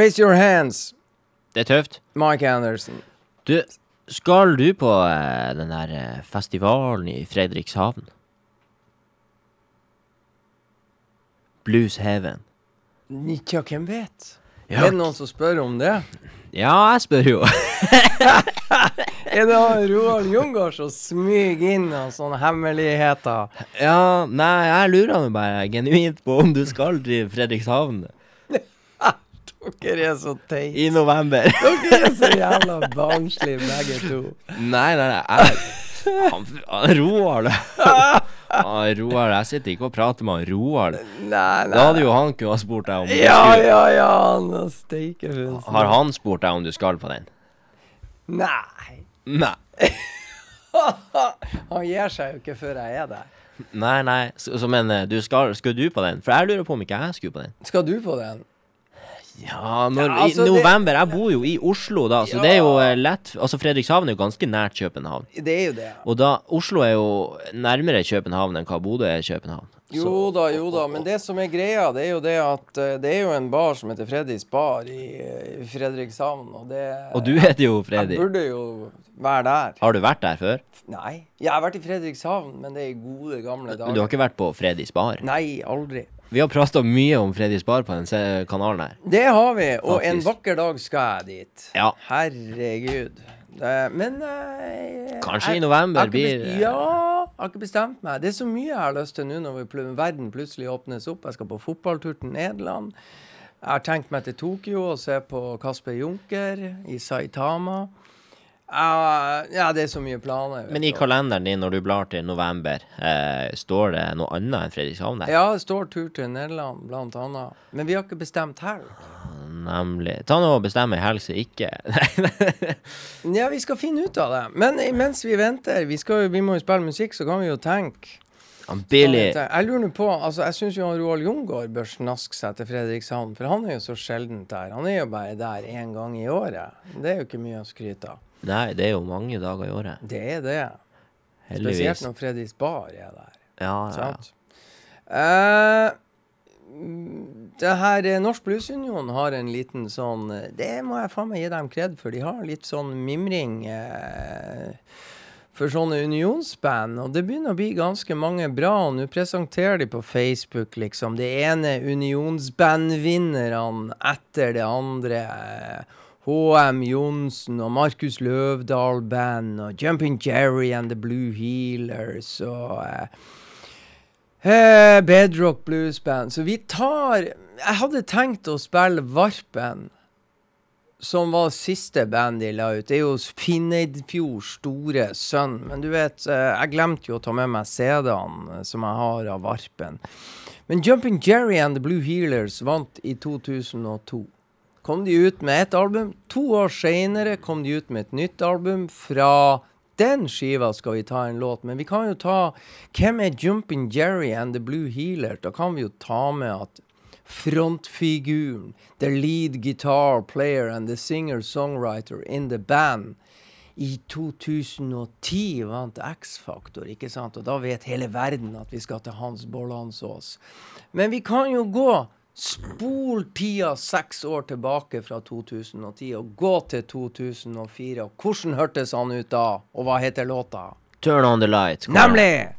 Raise your hands, Det er tøft. Mike Anderson. Du, skal du på eh, den der eh, festivalen i Fredrikshavn? Blues Heaven. Tja, hvem vet? Ja. Er det noen som spør om det? Ja, jeg spør jo. Er det han Roald Jungård som smyger inn noen sånne hemmeligheter? ja, nei, jeg lurer nå bare genuint på om du skal til Fredrikshavn Dere er så teite. i november. Dere er så jævla barnslige begge to. Nei, nei, nei. Jeg, han, han Roar han, Roar, jeg sitter ikke og prater med han Roar. Nei, nei. Da hadde jo han kunnet ha spurt deg om du Ja, skulle ja, ja, han er steikefunsen. Har han spurt deg om du skal på den? Nei. Nei. Han gir seg jo ikke før jeg er der. Nei, nei. Så, så men eh, du skal, skal du på den? For jeg lurer på om ikke jeg skulle på den. Skal du på den? Ja, når, Ja, altså, i det- november. Jeg bor jo i Oslo da, så Ja. det er jo eh, lett Altså, Fredrikshavn er jo ganske nært København. Det er jo det. Og da Oslo er jo nærmere København enn hva Bodø er København. Jo da, jo da. Men det som er greia, det er jo det at eh, det er jo en bar som heter Fredriks bar i i Fredrikshavn, og det Og du heter jo Jeg burde jo være der. Har du vært der før? Nei. Jeg har vært i Fredrikshavn, men det er i gode, gamle dager. Men du har ikke vært på Fredriks bar? Nei, aldri. Vi har prata mye om Freddys bar på den kanalen her. Det har vi, og en vakker dag skal jeg dit. Ja. Herregud. Eh, Men jeg, Kanskje jeg- i november jeg blir- best- Ja, jeg har ikke bestemt meg. Det er så mye jeg har lyst til nå når vi verden plutselig åpnes opp. Jeg skal på fotballtur til Nederland. Jeg har tenkt meg til Tokyo og se på Kasper Junker i Saitama. Eh, ja, det er så mye planer. Men i kalenderen din når du blar til november, eh, står det noe annet enn Fredrikshavn der? Ja, det står tur til Nederland, blant annet. Men vi har ikke bestemt helg. Nemlig. Ta nå og bestem ei helg, så ikke Ja, vi skal finne ut av det. Men mens vi venter, vi, skal, vi må jo spille musikk, så kan vi jo tenke. Han Billy Jeg lurer nå på, altså jeg syns Roald Jungård bør snaske seg til Fredrikshavn, for han er jo så sjeldent der. Han er jo bare der én gang i året. Det er jo ikke mye å skryte av. Nei, det er jo mange dager i året. Det er det. Spesielt når Freddys bar er der. Ja, ja, ja. Sant? Mm, det her Norsk Bluesunion har en liten sånn Det må jeg faen meg gi dem kred for. De har litt sånn mimring eh, for sånne unionsband. Og det begynner å bli ganske mange bra. Og nå presenterer de på Facebook liksom det ene unionsbandvinnerne etter det andre. Eh, HM Johnsen og Markus Løvdahl Band og Jumping Jerry and the Blue Healers og eh, eh, Bedrock Blues Band. Så vi tar Jeg hadde tenkt å spille Varpen som var siste band de la ut, det er jo Finneidfjords store sønn. Men du vet, eh, jeg glemte jo å ta med meg CD-ene som jeg har av Varpen. Men Jumping Jerry and The Blue Healers vant i 2002. Kom de ut med ett album. To år seinere kom de ut med et nytt album. Fra den skiva skal vi ta en låt, men vi kan jo ta Hvem er Jumping Jerry and The Blue Healer? Da kan vi jo ta med at frontfiguren, the lead guitar player and the singer-songwriter in the band, i 2010 vant X-Faktor, ikke sant? Og da vet hele verden at vi skal til Hans Bollandsås. Men vi kan jo gå Spol tida seks år tilbake fra 2010 og gå til 2004. Og hvordan hørtes han ut da? Og hva heter låta? Turn on the light. Nemlig!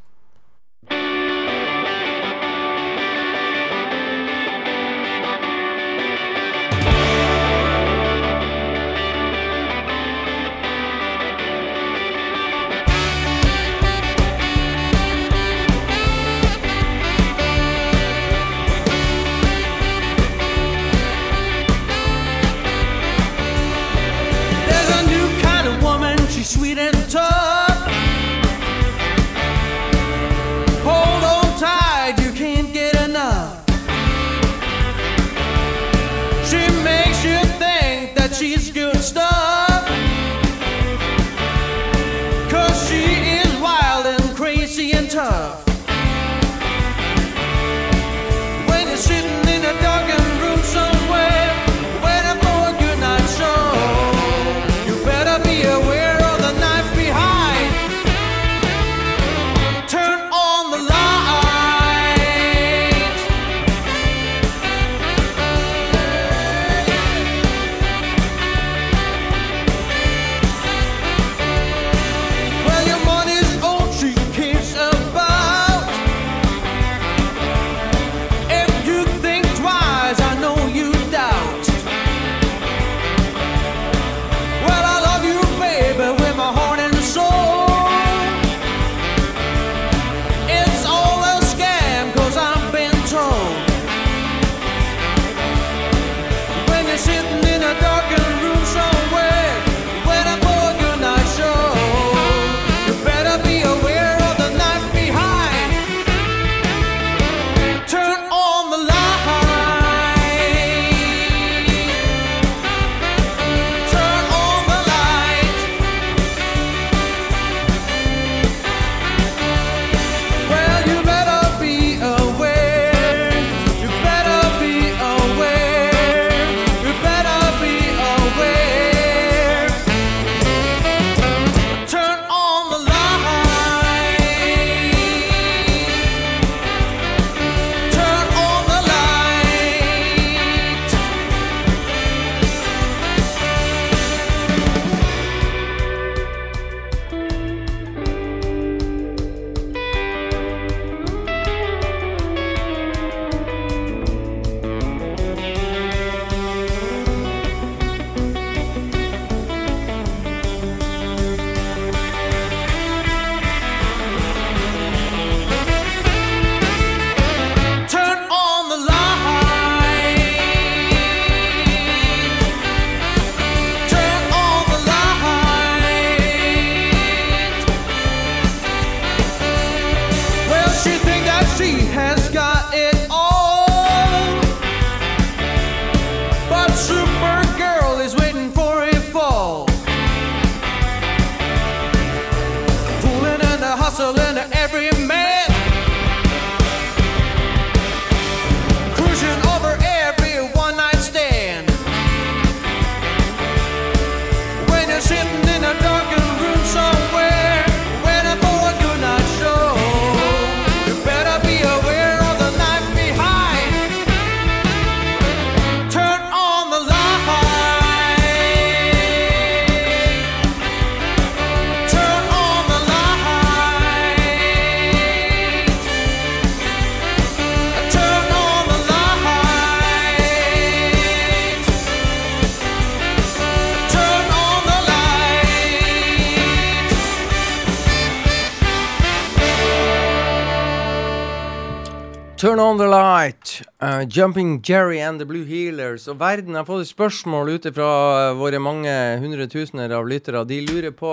Jumping Jerry and the Blue Healers. Og verden har fått et spørsmål ut fra våre mange hundretusener av lyttere. De lurer på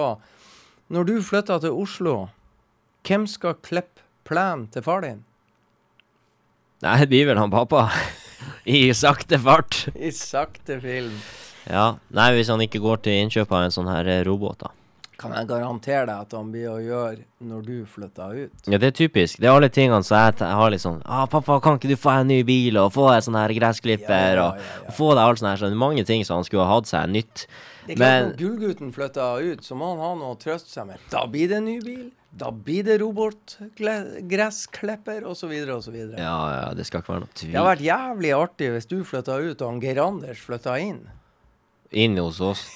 Når du flytter til Oslo, hvem skal klippe plenen til far din? Nei, det blir vel han pappa. I sakte fart. I sakte film. Ja. Nei, hvis han ikke går til innkjøp av en sånn her eh, robot, da. Kan jeg garantere deg at han blir å gjøre når du flytter ut? Ja, det er typisk. Det er alle tingene som jeg, jeg har litt sånn ah, 'Pappa, kan ikke du få en ny bil, og få deg sånn her gressklipper?' Ja, ja, ja, og få deg alt sånn her. Så det er mange ting som han skulle ha hatt seg nytt. Det er klart Men Når gullgutten flytter ut, så må han ha noe å trøste seg med. Da blir det en ny bil. Da blir det robotgressklipper, osv., osv. ja, ja, det skal ikke være noe Det har vært jævlig artig hvis du flytta ut og han Geir Anders flytta inn. Inn hos oss.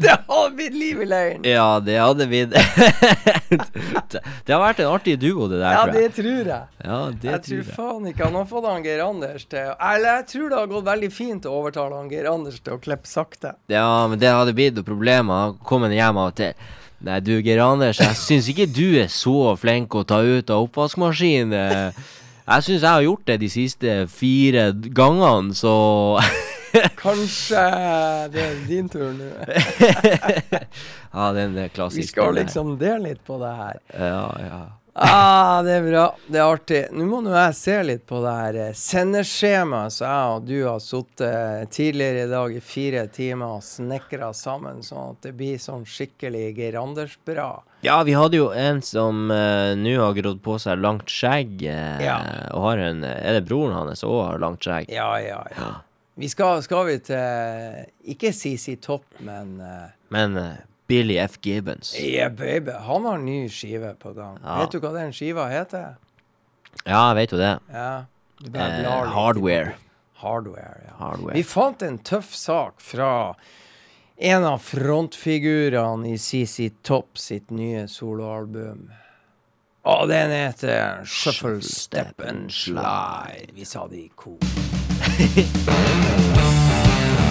Det hadde blitt liv i leiren! Ja, det hadde blitt Det har vært en artig duo, det der, Ja, det tror jeg. Ja, det Jeg tror tror jeg. faen ikke han har fått han Geir Anders til Eller jeg tror det har gått veldig fint å overtale han Geir Anders til å klippe sakte. Ja, men det hadde blitt noe problem. Han en hjem av og til. Nei, du Geir Anders, jeg syns ikke du er så flink å ta ut av oppvaskmaskinen. Jeg syns jeg har gjort det de siste fire gangene, så Kanskje det er din tur nå. Ja, den er Vi klassisk. skal den der. liksom dele litt på det her. Ja, ja. Ah, det er bra. Det er artig. Nå må nå jeg se litt på det her eh, sendeskjemaet som jeg og du har sittet tidligere i dag i fire timer og snekra sammen, sånn at det blir sånn skikkelig Geir Anders-bra. Ja, vi hadde jo en som uh, nå har grodd på seg langt skjegg. Uh, Ja. Og har en Er det broren hans òg har langt skjegg? Ja, ja, ja. Vi skal, skal vi til Ikke CC Topp, men uh, Men eh, Billy F. Gibbons. Yeah, baby. Han har ny skive på gang. Ja. Vet du hva den skiva heter? Ja, jeg vet jo det. Ja. Eh, hardware. Hardware, ja. Hardware. Vi fant en tøff sak fra en av frontfigurene i CC Topp sitt nye soloalbum. Og den heter Shuffle, Step and Slide. Vi sa det i kor. バイバイバイ。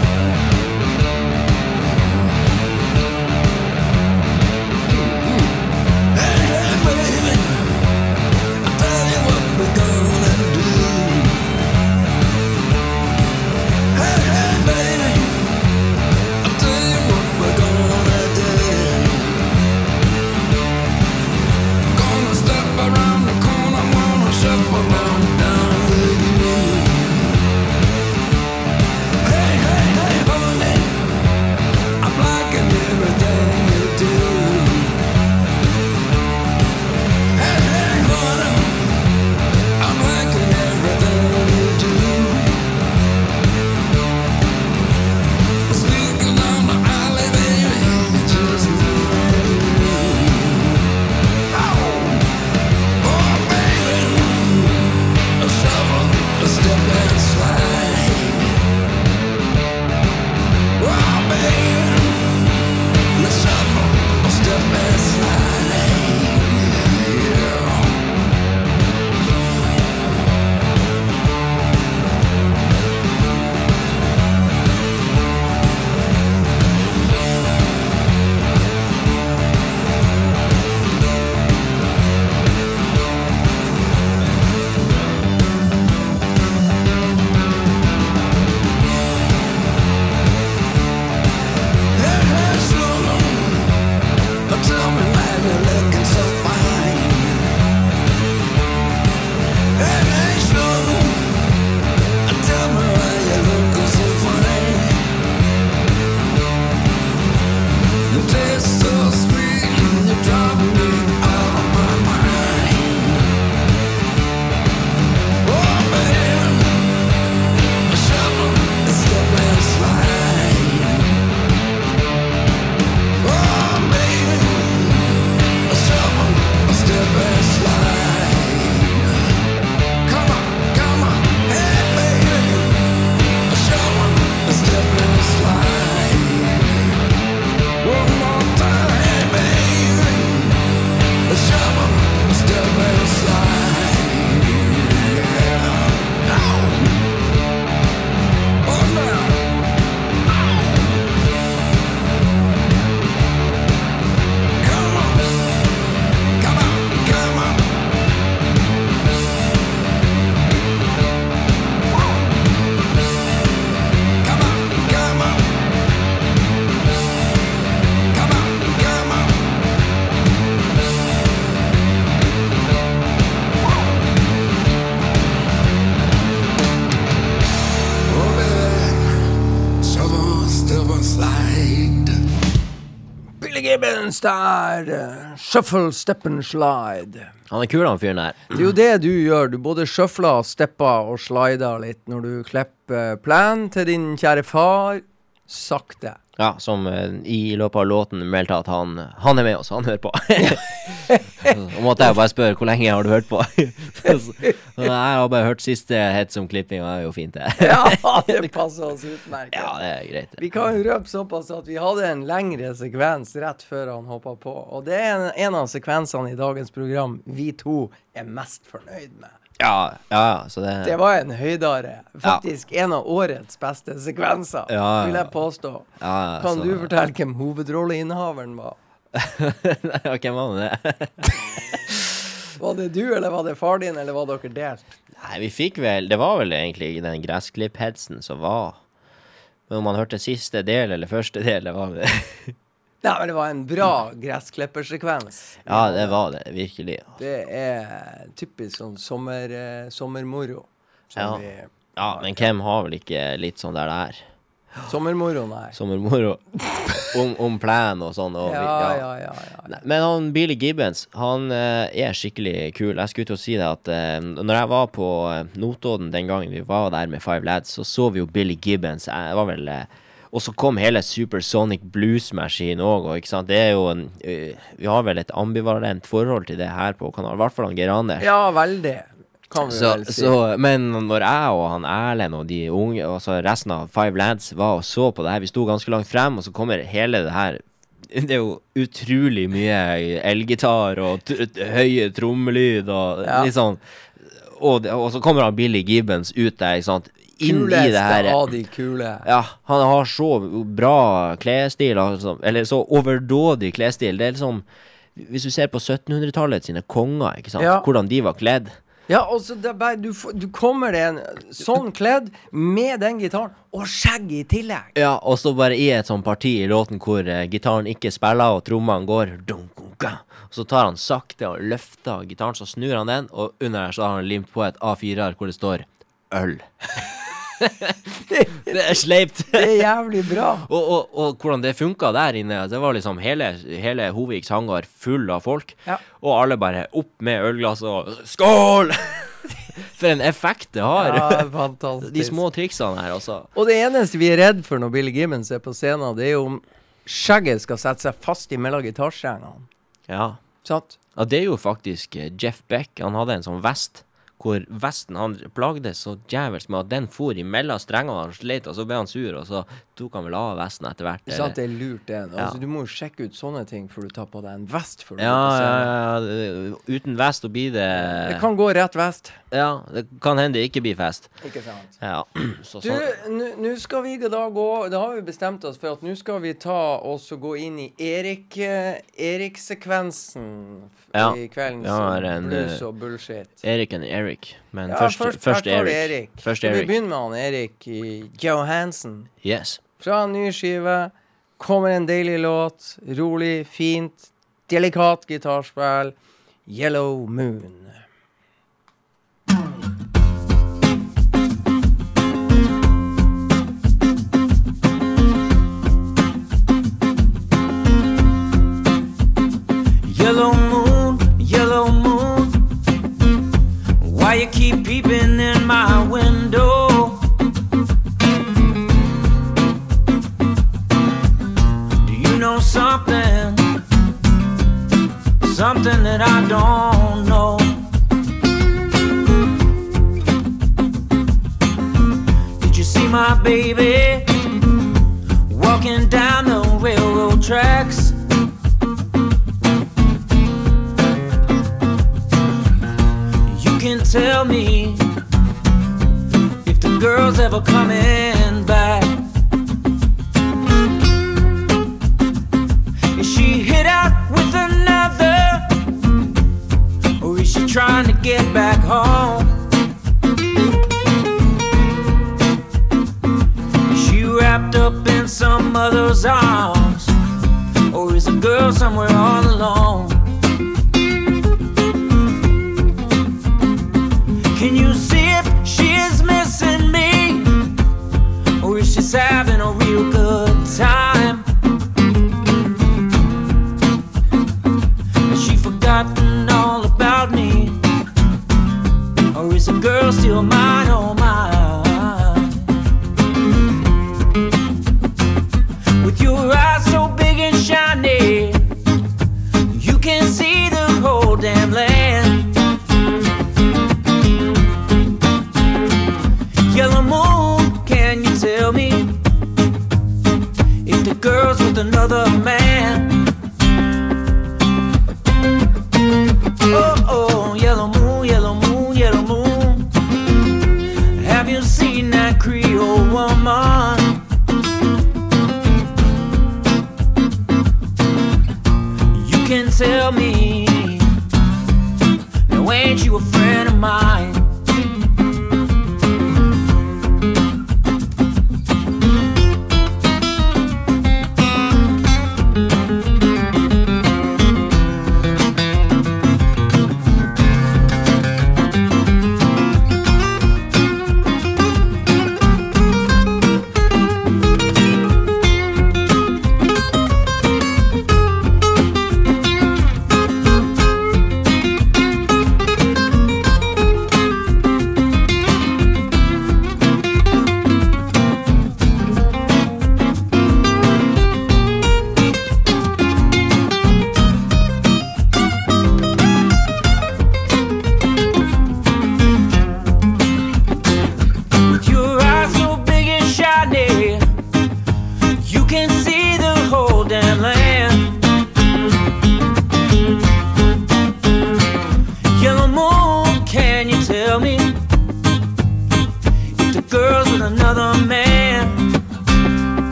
Billy Gibbons der. Shuffle, step and slide. Han er kul, han fyren der. Det er jo det du gjør. Du både shuffler, stepper og slider litt når du klipper plan til din kjære far. Sakte. Ja, som eh, i løpet av låten meldte at han, han er med oss, han hører på. Så måtte jeg bare spørre hvor lenge har du hørt på. Så, jeg har bare hørt siste hets om klipping, og det er jo fint, det. Ja, det passer oss utmerket. Ja, det er greit. det. Vi kan røpe såpass at vi hadde en lengre sekvens rett før han hoppa på. Og det er en, en av sekvensene i dagens program vi to er mest fornøyd med. Ja, ja, ja, så det, Det var en høydare. Faktisk en av årets beste sekvenser, Ja, ja, vil jeg påstå. ja, ja, Kan så- du fortelle hvem hovedrolleinnehaveren var? ja, hvem var det? Var det du, eller var det far din, eller var dere delt? Nei, vi fikk vel Det var vel egentlig den gressklipphetsen som var Men om man hørte siste del eller første del, det var det. Nei, men det var en bra gressklippersekvens. Ja, det var det, virkelig. Det er typisk sånn sommer, eh, sommermoro. Som Ja. Ja, men hvem har vel ikke litt sånn der det er? Sommermoro, nei. Sommermoro. Om, om plan og sånn. Og, Ja, ja, ja. ja. Men han Billy Gibbons, han eh, er skikkelig kul. Jeg skulle til å si det at uh, når jeg var på Notodden den gangen vi var der med Five Lads, så så vi jo Billy Gibbons. Jeg var vel eh, Og så kom hele Supersonic Blues Machine òg, og ikke sant. Det er jo en Vi har vel et ambivalent forhold til det her på kanalen. I hvert fall han Geir Anders. Ja, veldig. Kan Så, så, men når jeg og han Erlend og de unge, altså resten av Five Lads, var og så på det her, vi sto ganske langt frem, og så kommer hele det her Det er jo utrolig mye elgitar og høye trommelyd og Ja. litt sånn og, og så kommer han Billy Gibbons ut der, ikke sant, inn i det Kuleste av de kule. ja, han har så bra klesstil, eller så overdådig klesstil. Det er liksom Hvis du ser på 1700-tallet sine konger, ikke sant, Ja. hvordan de var kledd. Ja, altså, bare, du, du kommer deg en sånn kledd med den gitaren, og skjegg i tillegg. Ja, og så bare i et sånt parti i låten hvor uh, gitaren ikke spiller og trommene går dunk, dunk, dunk. Og så tar han sakte og løfter gitaren, så snur han den, og under der så har han limt på et A4-ark hvor det står øl. Det er sleipt. Det er jævlig bra. Og, og, og hvordan det funka der inne, det var liksom hele, hele Hoviks hangar full av folk. Ja. Og alle bare opp med ølglass og skål! For en effekt det har. Ja, fantastisk. De små triksene her, altså. Og det eneste vi er redd for når Billy Gibbons er på scenen, det er jo om skjegget skal sette seg fast imellom gitarstrengene. Ja. Sant? Ja, det er jo faktisk eh, Jeff Beck. Han hadde en sånn vest hvor vesten Han plagdes så djevelsk med at den for imellom strengene. Han sleit, og så ble han sur, og så tok han vel av vesten etter hvert. Ikke sant? Det er lurt, det. Ja. Altså, du må jo sjekke ut sånne ting før du tar på deg en vest. Før du Ja, ja, ja, uten vest så blir det Det kan gå rett vest. Ja, det kan hende det ikke blir fest. Ikke sant? Ja, så Du, sånn. nå skal vi da gå Da har vi bestemt oss for at nå skal vi ta oss og gå inn i Erik eh, Erik-sekvensen Ja. i kveldens Ja, en, blues eh, og bullshit. Erik og Erik. Men Ja, først, først, først, Erik. Erik. Først Erik. vi begynner med han Erik Johansen? Yes. Fra en ny skive kommer en deilig låt. Rolig, fint, delikat gitarspill. Yellow Moon.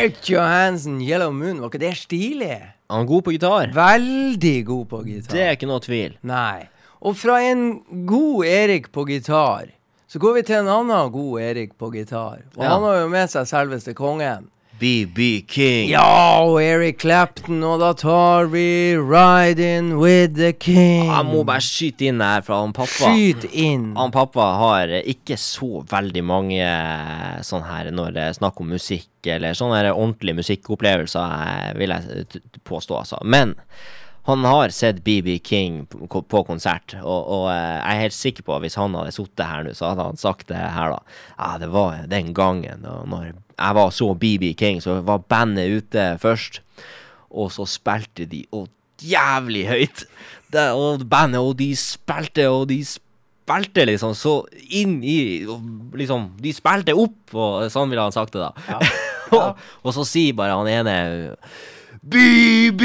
Eric Johansen, Yellow Moon, var ikke det stilig? Han er god på gitar. Veldig god på gitar. Det er ikke noe tvil. Nei. Og fra en god Erik på gitar, så går vi til en annen god Erik på gitar. Og Ja. han har jo med seg selveste kongen. BB King. Ja, og Eric Clapton, og da tar vi Riding with the King. Jeg må bare skyte inn her for han pappa. Skyt inn. Han pappa har ikke så veldig mange eh, sånn her når det er snakk om musikk, eller sånne her ordentlige musikkopplevelser, eh, vil jeg påstå, altså. Men han har sett BB King på, på konsert, og, og eh, jeg er helt sikker på at hvis han hadde sittet her nå, så hadde han sagt det her, da. Ja, det var den gangen da når jeg var så BB King, så var bandet ute først, og så spilte de og jævlig høyt. Det, og bandet, og de spilte, og de spilte liksom så inn i Liksom, de spilte opp, og sånn ville han sagt det, da. og, og så sier bare han ene BB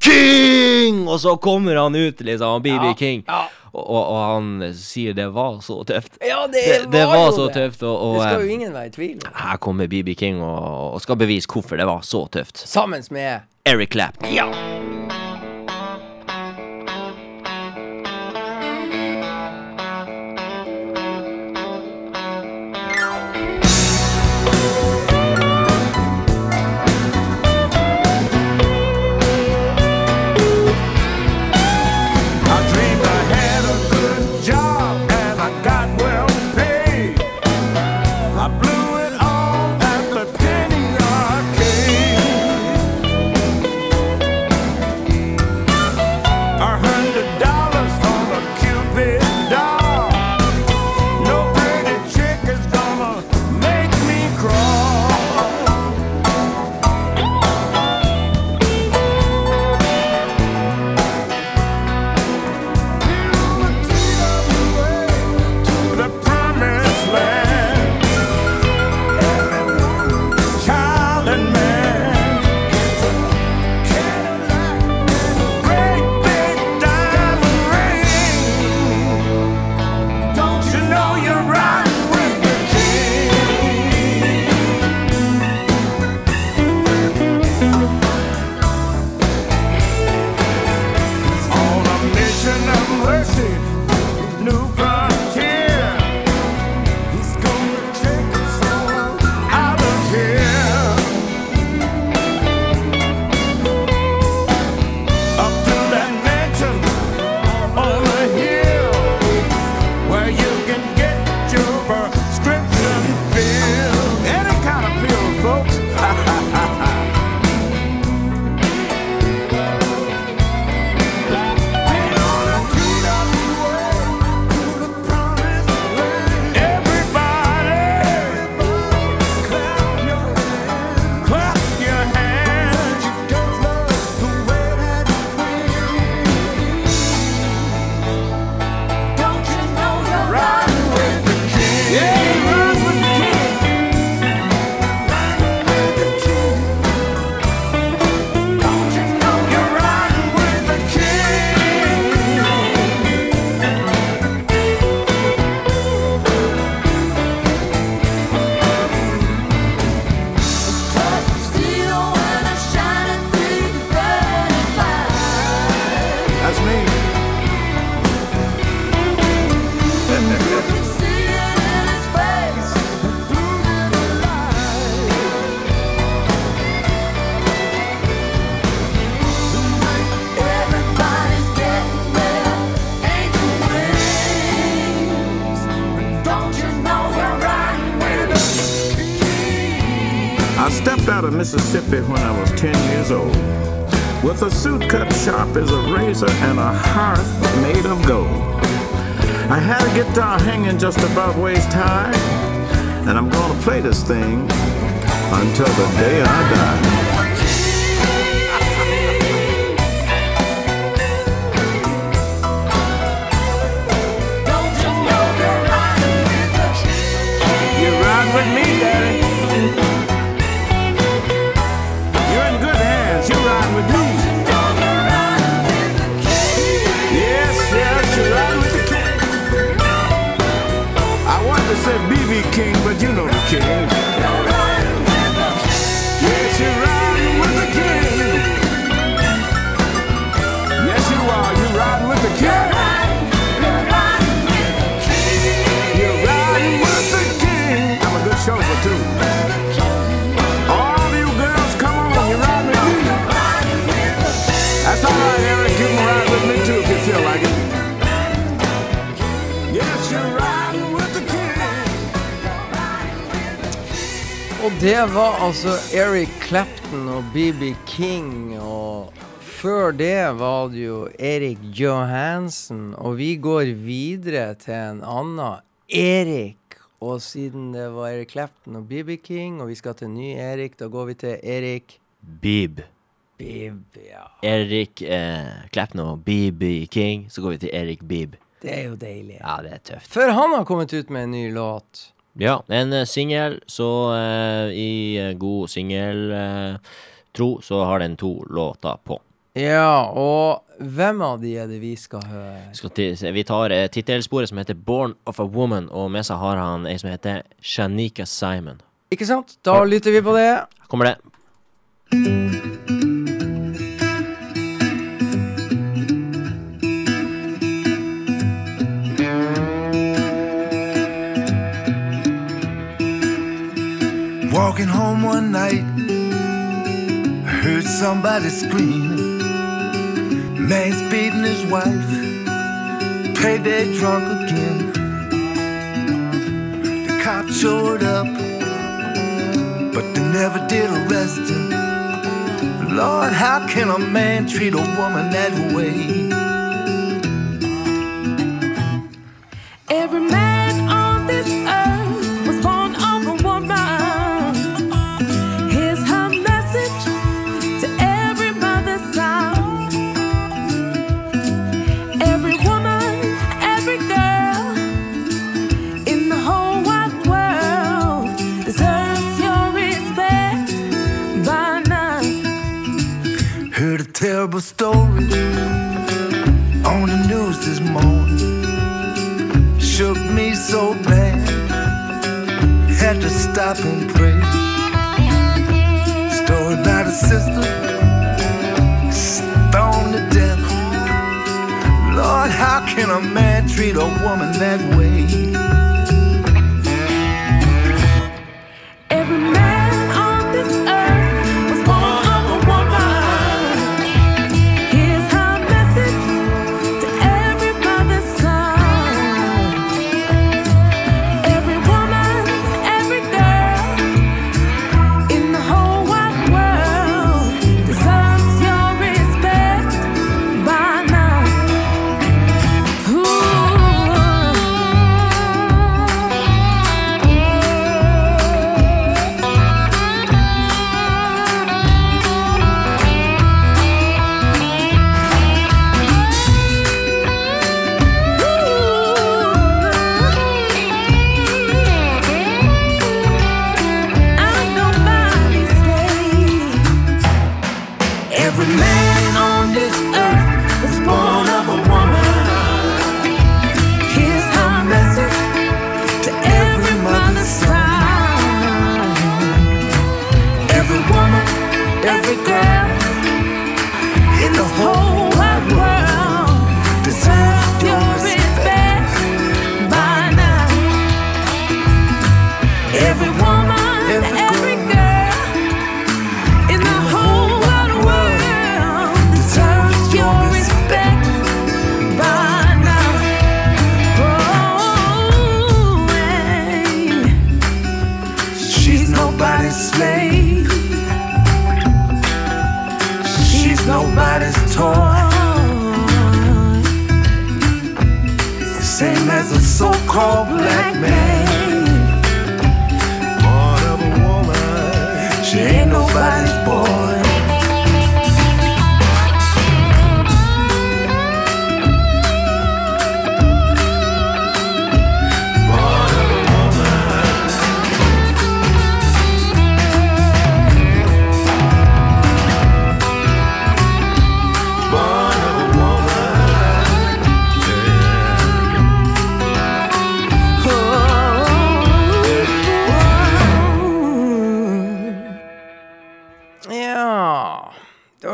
King! Og så kommer han ut, liksom, BB Ja, King. ja. Og, og, han sier det var så tøft. Ja, det, Det, det var jo så det. tøft, og, og Det skal eh, jo ingen være i tvil om. her kommer BB King og, og skal bevise hvorfor det var så tøft. Sammen med Eric Clapton. Ja. Guitar hanging just above waist high, and I'm gonna play this thing until the day I die. King. Det var altså Eric Clapton og BB King, og før det var det jo Erik Johansen, og vi går videre til en annen Erik. Og siden det var Eric Clapton og BB King, og vi skal til ny Erik, da går vi til Erik Bib. Bib, ja. Erik eh, Clapton og BB King. Så går vi til Erik Bib. Det er jo deilig. Ja, det er tøft. For han har kommet ut med en ny låt. Ja, en uh, singel, så eh, i eh, god singeltro eh, så har den to låter på. Ja, og hvem av de er det vi skal høre? Skal til, vi tar uh, tittelsporet som heter 'Born of a Woman', og med seg har han ei som heter Shanika Simon. Ikke sant? Da lytter vi på det. Her kommer det. Walking home one night, I heard somebody screaming. Man's beating his wife, payday drunk again. The cops showed up, but they never did arrest him. Lord, how can a man treat a woman that way? Every man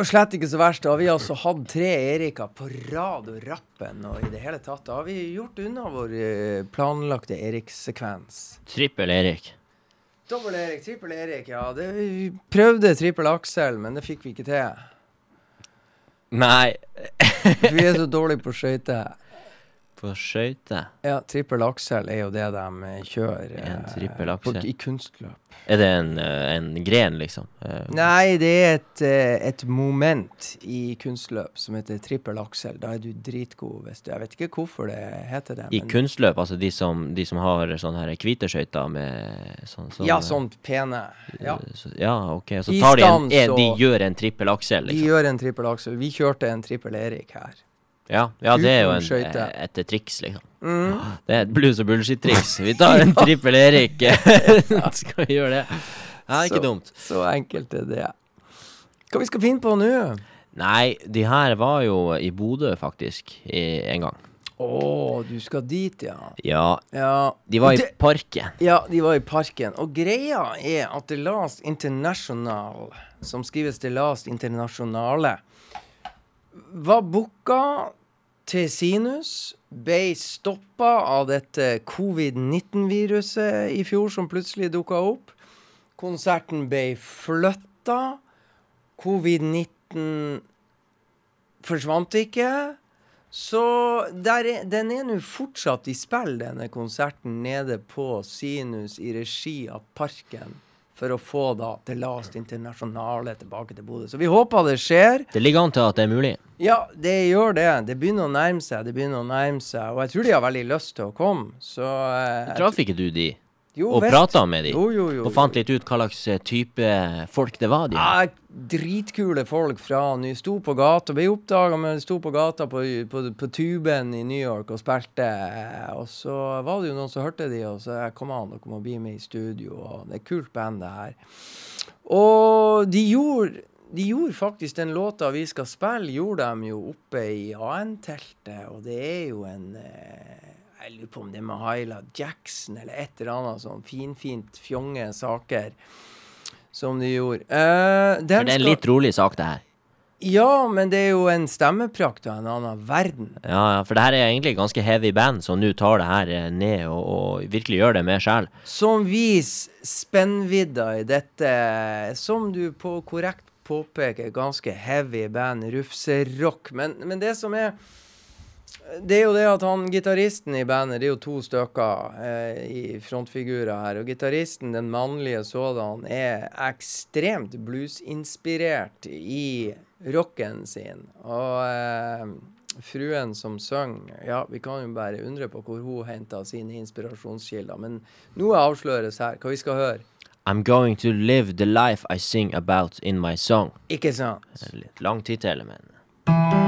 slett ikke så verst. Da har vi altså hatt tre Erika på rad og rappen, og i det hele tatt da har vi gjort unna vår eh, planlagte Erik-sekvens. Trippel Erik. Dobbel Erik, trippel Erik, ja. Det, vi prøvde trippel Aksel, men det fikk vi ikke til. Nei, vi er så dårlige på skøyter. På skøyter. Ja, trippel Aksel er jo det de eh, kjører eh, En trippel på- aksel. i kunstløp. Er det en, eh, en gren, liksom? Eh, Nei, det er et, eh, et moment i kunstløp som heter trippel aksel. Da er du dritgod hvis du Jeg vet ikke hvorfor det heter det. I kunstløp, altså de som, de som har sånne her hvite skøyter med sånn, sånn Ja, sånn pene. Ja. eh, Så, ja, ok. Så tar de en, en De gjør en trippel aksel, liksom? De gjør en trippel aksel. Vi kjørte en trippel Erik her. Ja, ja, det er jo en, eh, et triks, liksom. Mm. Det er et blues og bullshit-triks. Vi tar en trippel Erik. skal vi gjøre det? Ja, ikke Så- dumt. Så enkelt er det. Hva vi skal finne på nå? Nei, de her var jo i Bodø, faktisk, i, en gang. Å, du skal dit, ja. Ja, Ja, de var i Det- parken. ja, de var i parken. Og greia er at The Last International, som skrives The Last Internasjonale, var booka til Sinus. Ble stoppa av dette covid-19-viruset i fjor, som plutselig dukka opp. Konserten ble flytta. Covid-19 forsvant ikke. Så er, den er nå fortsatt i spill, denne konserten, nede på Sinus i regi av Parken. For å få da The Last Internasjonale tilbake til Bodø. Så vi håper det skjer. Det ligger an til at det er mulig. Ja, det gjør det. Det begynner å nærme seg. det begynner å nærme seg. Og jeg tror de har veldig lyst til å komme. Så eh, Traff ikke du de? Jo, Og prata med dem? Jo, jo, jo. Og fant litt ut hva slags eh, type folk det var? de? Ja, dritkule folk fra Ny Sto på gata. Ble oppdaga med sto på gata på, på, på tuben i New York og spilte. Og så var det jo noen som hørte de, og så kom an, dere må bli med i studio. Og det er et kult band, det her. Og de gjorde de gjorde faktisk den låta vi skal spille, gjorde de jo oppe i AN-teltet, og det er jo en eh, Jeg lurer på om det er med Hyla Jackson eller et eller annet sånn finfint fjonge saker som de gjorde. Eh, den For det er en skal- litt rolig sak, det her. Ja, men det er jo en stemmeprakt av en annen verden. Ja, ja, for det her er egentlig ganske heavy band som nå tar det her eh, ned og, og virkelig gjør det med sjel. Som viser spennvidda i dette, som du på korrekt påpeker, ganske heavy band, rufserock. Men, men det som er det er jo det at han gitaristen i bandet, det er jo to stykker eh, i frontfigurer her. Og gitaristen, den mannlige sådan, er ekstremt bluesinspirert i rocken sin. Og eh, fruen som synger, ja, vi kan jo bare undre på hvor hun henta sine inspirasjonskilder. Men noe avsløres her. Hva vi skal høre? I'm going to live the life I sing about in my song. Ikke sant? Litt lang tittel, men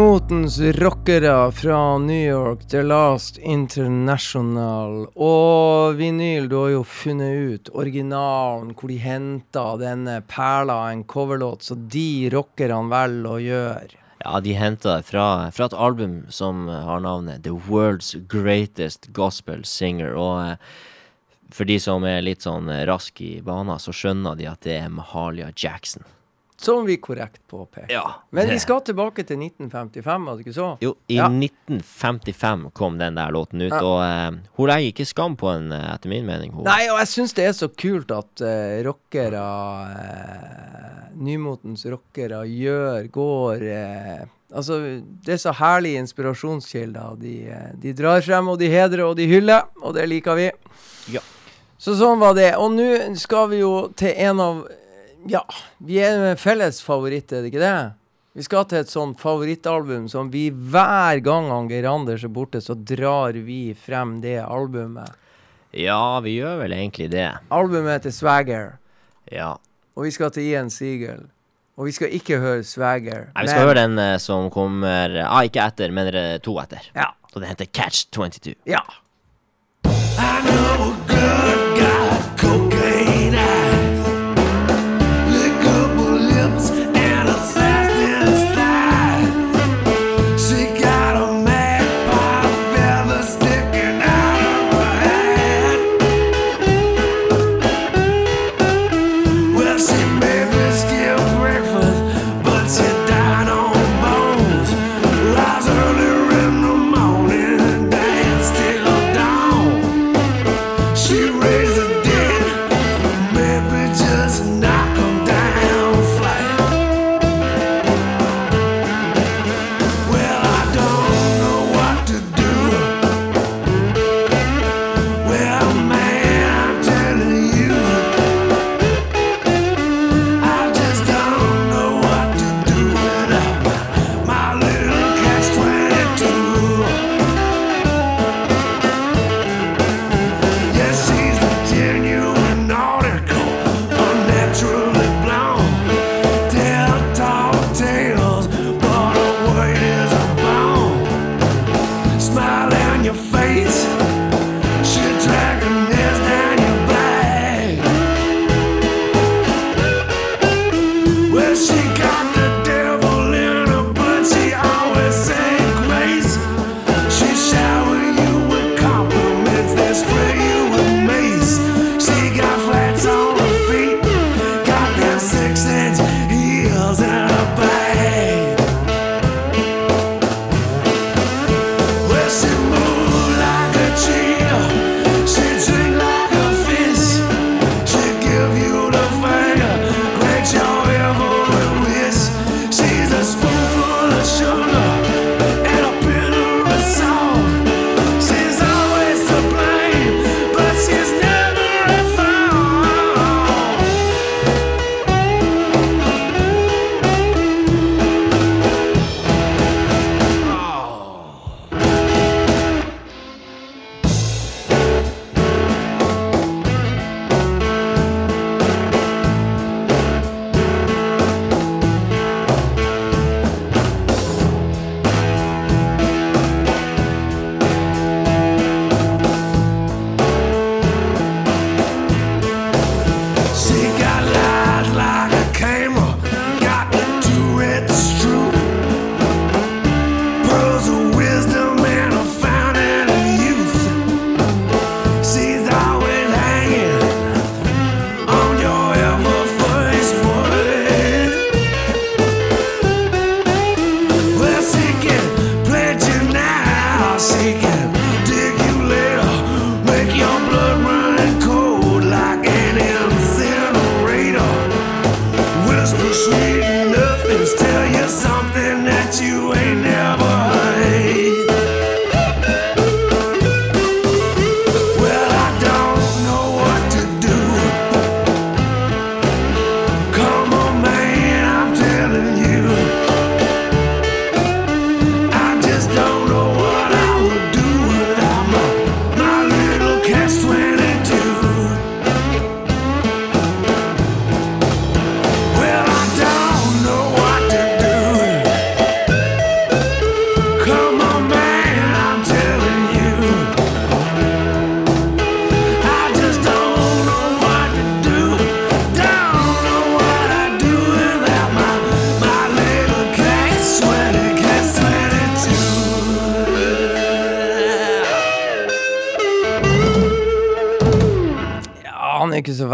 Nymotens rockere fra New York, The Last International. Og vinyl, du har jo funnet ut originalen, hvor de henta denne perla, en coverlåt, så de rockerne velger å gjøre. Ja, de henta det fra, fra et album som har navnet The World's Greatest Gospel Singer. Og eh, for de som er litt sånn rask i bana, så skjønner de at det er Mahalia Jackson. Som vi korrekt påpeker. Ja. Men vi skal tilbake til 1955, var det ikke så? Jo, i Ja. 1955 kom den der låten ut, Ja. og uh, hun legger ikke skam på den, eh, etter min mening. Hun. Nei, og jeg syns det er så kult at uh, rockere uh, Nymotens rockere gjør, går Altså, det er så herlige inspirasjonskilder. De, de drar frem, og de hedrer, og de hyller, og det liker vi. Ja. Så sånn var det. Og nå skal vi jo til en av Ja, vi er en felles favoritt, er det ikke det? Vi skal til et sånt favorittalbum som vi hver gang Geir Anders er borte, så drar vi frem det albumet. Ja, vi gjør vel egentlig det. Albumet heter Swagger, Ja. og vi skal til Ian Siegel. Og vi skal ikke høre Swagger. Nei, vi skal høre den eh, som kommer ah, Ikke etter, men eh, to etter. Ja. Og det heter Catch 22. Ja. I know a good guy, cocaine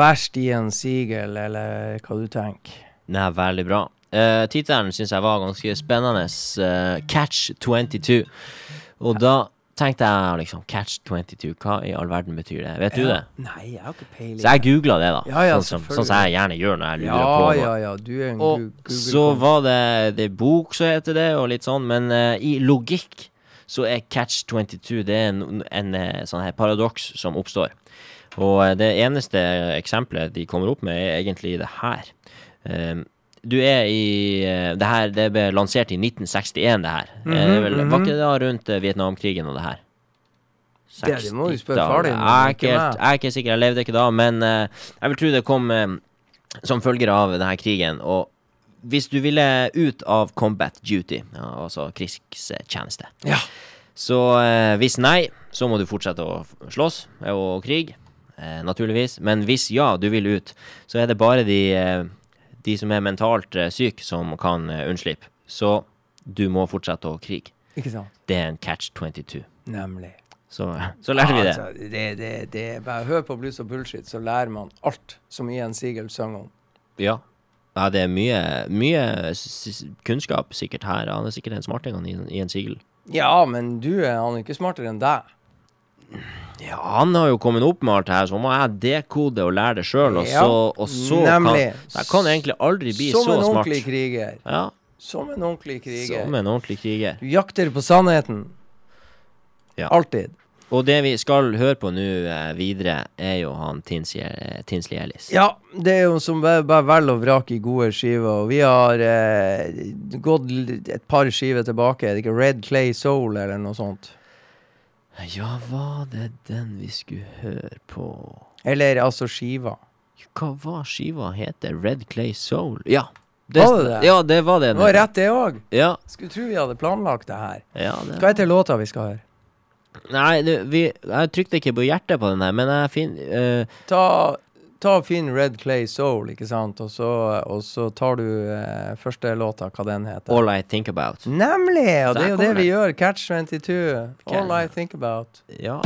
verst i en sigel, eller hva du tenker. Nei, veldig bra. Uh, Tittelen syns jeg var ganske spennende. Uh, Catch 22. Og da tenkte jeg liksom Catch 22, hva i all verden betyr det? Vet du det? Nei, jeg har ikke peiling. Så jeg googla det, da. Ja, ja, sånn, som, sånn som jeg gjerne gjør når jeg lurer ja, på noe. ja, ja, du er en Og Google så var det, det bok, som heter det, og litt sånn, men uh, i logikk så er catch 22 det er en, en en sånn her paradoks som oppstår. Og eh, det eneste eksempelet de kommer opp med, er egentlig det her. Um, du er i eh, Det her det ble lansert i 1961, det her. Det er vel, Var ikke det da rundt Vietnamkrigen og det her? Det- det må du spørre 60-tallet. far din om, Jeg er ikke er sikker, jeg levde ikke da, men jeg vil tro det kom som følger av denne krigen. Og hvis du ville ut av combat duty, ja, altså krigstjeneste Ja. Så hvis nei, så må du fortsette å slåss og krig, eh, naturligvis. Men hvis ja, du vil ut, så er det bare de, eh, de som er mentalt eh, syke, som kan eh, unnslippe. Så du må fortsette å krige. Ikke sant? Det er en catch 22. Nemlig. Så, så lærte vi det. Altså, det, det, det bare hør på blues og bullshit, så lærer man alt som Ian Sigel sang om. Ja. ja, det er mye, mye kunnskap sikkert her. Han er sikkert en smarting han i, i en sigel. Ja, men du han er ikke smartere enn deg. Ja, han har jo kommet opp med alt det her, så må jeg dekode og lære det sjøl, og Ja, og så nemlig. kan jeg kan egentlig aldri bli Som så en smart. ordentlig kriger. Ja, Som en ordentlig kriger. som en ordentlig kriger. Du jakter på sannheten. Ja. Alltid. Og det vi skal høre på nå eh, videre, er jo han Tinsley eh, Ellis. Ja, det er jo som bare, bare vel og vrak i gode skiver. Og vi har eh, gått et par skiver tilbake. Er det ikke Red Clay Soul eller noe sånt? Ja, var det den vi skulle høre på? Eller altså skiva. Hva var skiva heter? Red Clay Soul? Ja. Var det det? Ja, det var det. Det var rett, det òg. Ja, Skulle tro vi hadde planlagt det her. ja det. Hva heter låta vi skal høre? Nei, det, vi, jeg trykte ikke på hjertet på den her, men jeg finner uh, Ta, ta og Finn Red Clay Soul, ikke sant? Og så, og så tar du eh, første låta, hva den heter. All I Think About. Nemlig! Og det er jo det vi gjør. Catch 22. All. I think about. Ja.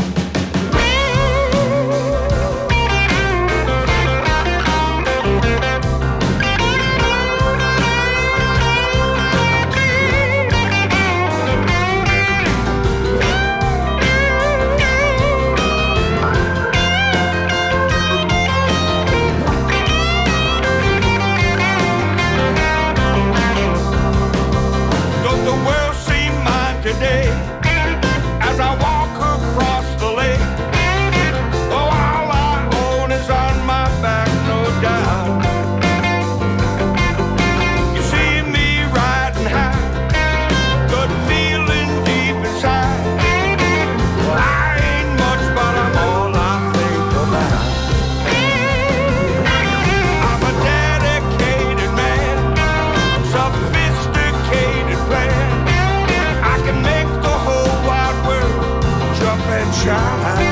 sky.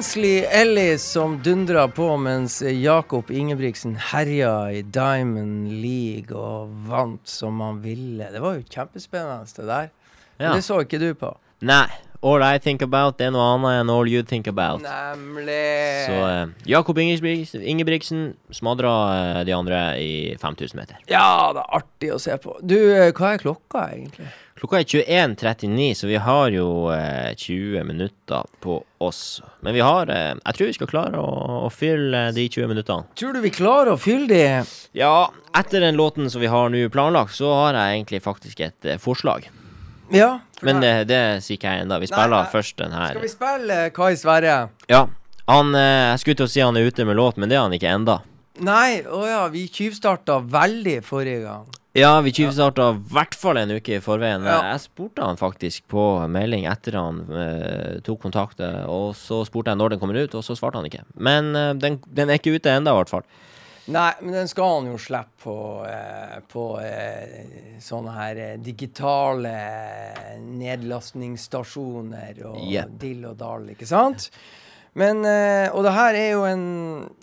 Var Ellis som dundra på mens Jakob Ingebrigtsen herja i Diamond League og vant som han ville. Det var jo kjempespennende, det der. Ja. Det så ikke du på. Nei. All I think about, er noe annet enn all you think about. Nemlig. Så eh, Jakob Ingebrigtsen, Ingebrigtsen smadra eh, de andre i 5000 meter. Ja, det er artig å se på. Du, eh, hva er klokka egentlig? Klokka er 21.39, så vi har jo eh, 20 minutter på oss. Men vi har eh, Jeg tror vi skal klare å, å fylle de 20 minuttene. Tror du vi klarer å fylle de? Ja, etter den låten som vi har nå planlagt, så har jeg egentlig faktisk et eh, forslag. Ja. Men det, det sier ikke jeg ennå. Vi spiller nei. først den her. Skal vi spille eh, Kai Sverre? Ja. Han eh, Jeg skulle til å si han er ute med låt, men det er han ikke enda. Nei, å ja, vi tyvstarta veldig forrige gang. Ja, vi tyvstarta i hvert fall en uke i forveien. Ja. Jeg spurte han faktisk på melding etter han eh, tok kontakt, eh, og så spurte jeg når den kommer ut, og så svarte han ikke. Men eh, den, den er ikke ute ennå, i hvert fall. Nei, men den skal han jo slippe på, eh, på eh, sånne her eh, digitale nedlastningsstasjoner og yep. dill og dall, ikke sant? Men, eh, og det her er jo en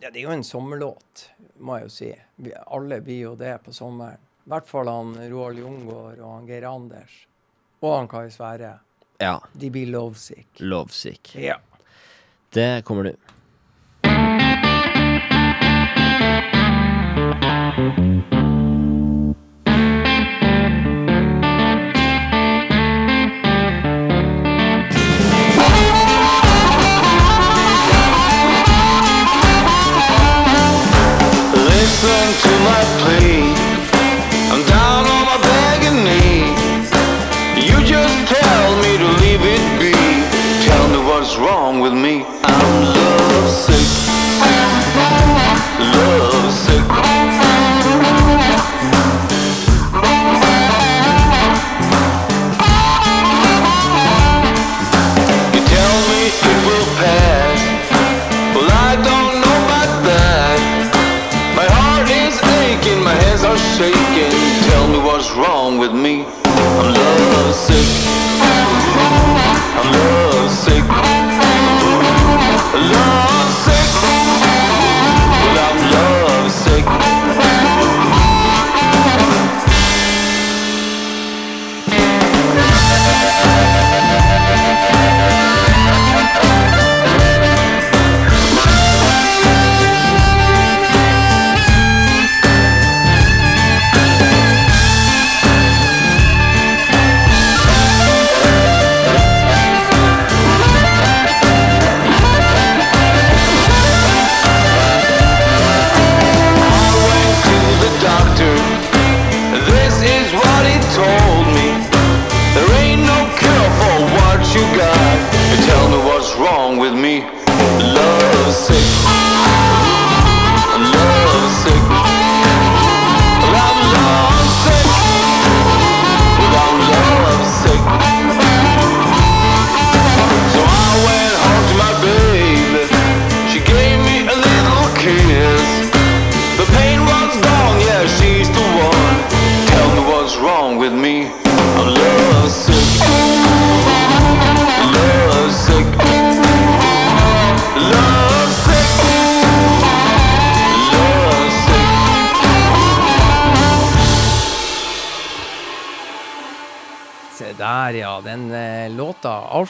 Ja, det er jo en sommerlåt, må jeg jo si. Vi, alle blir jo det på sommeren. I hvert fall han Roald Jungård og han Geir Anders. Og han Kai Sverre. Ja. De blir lovesick. Lovesick. Ja. Det kommer du.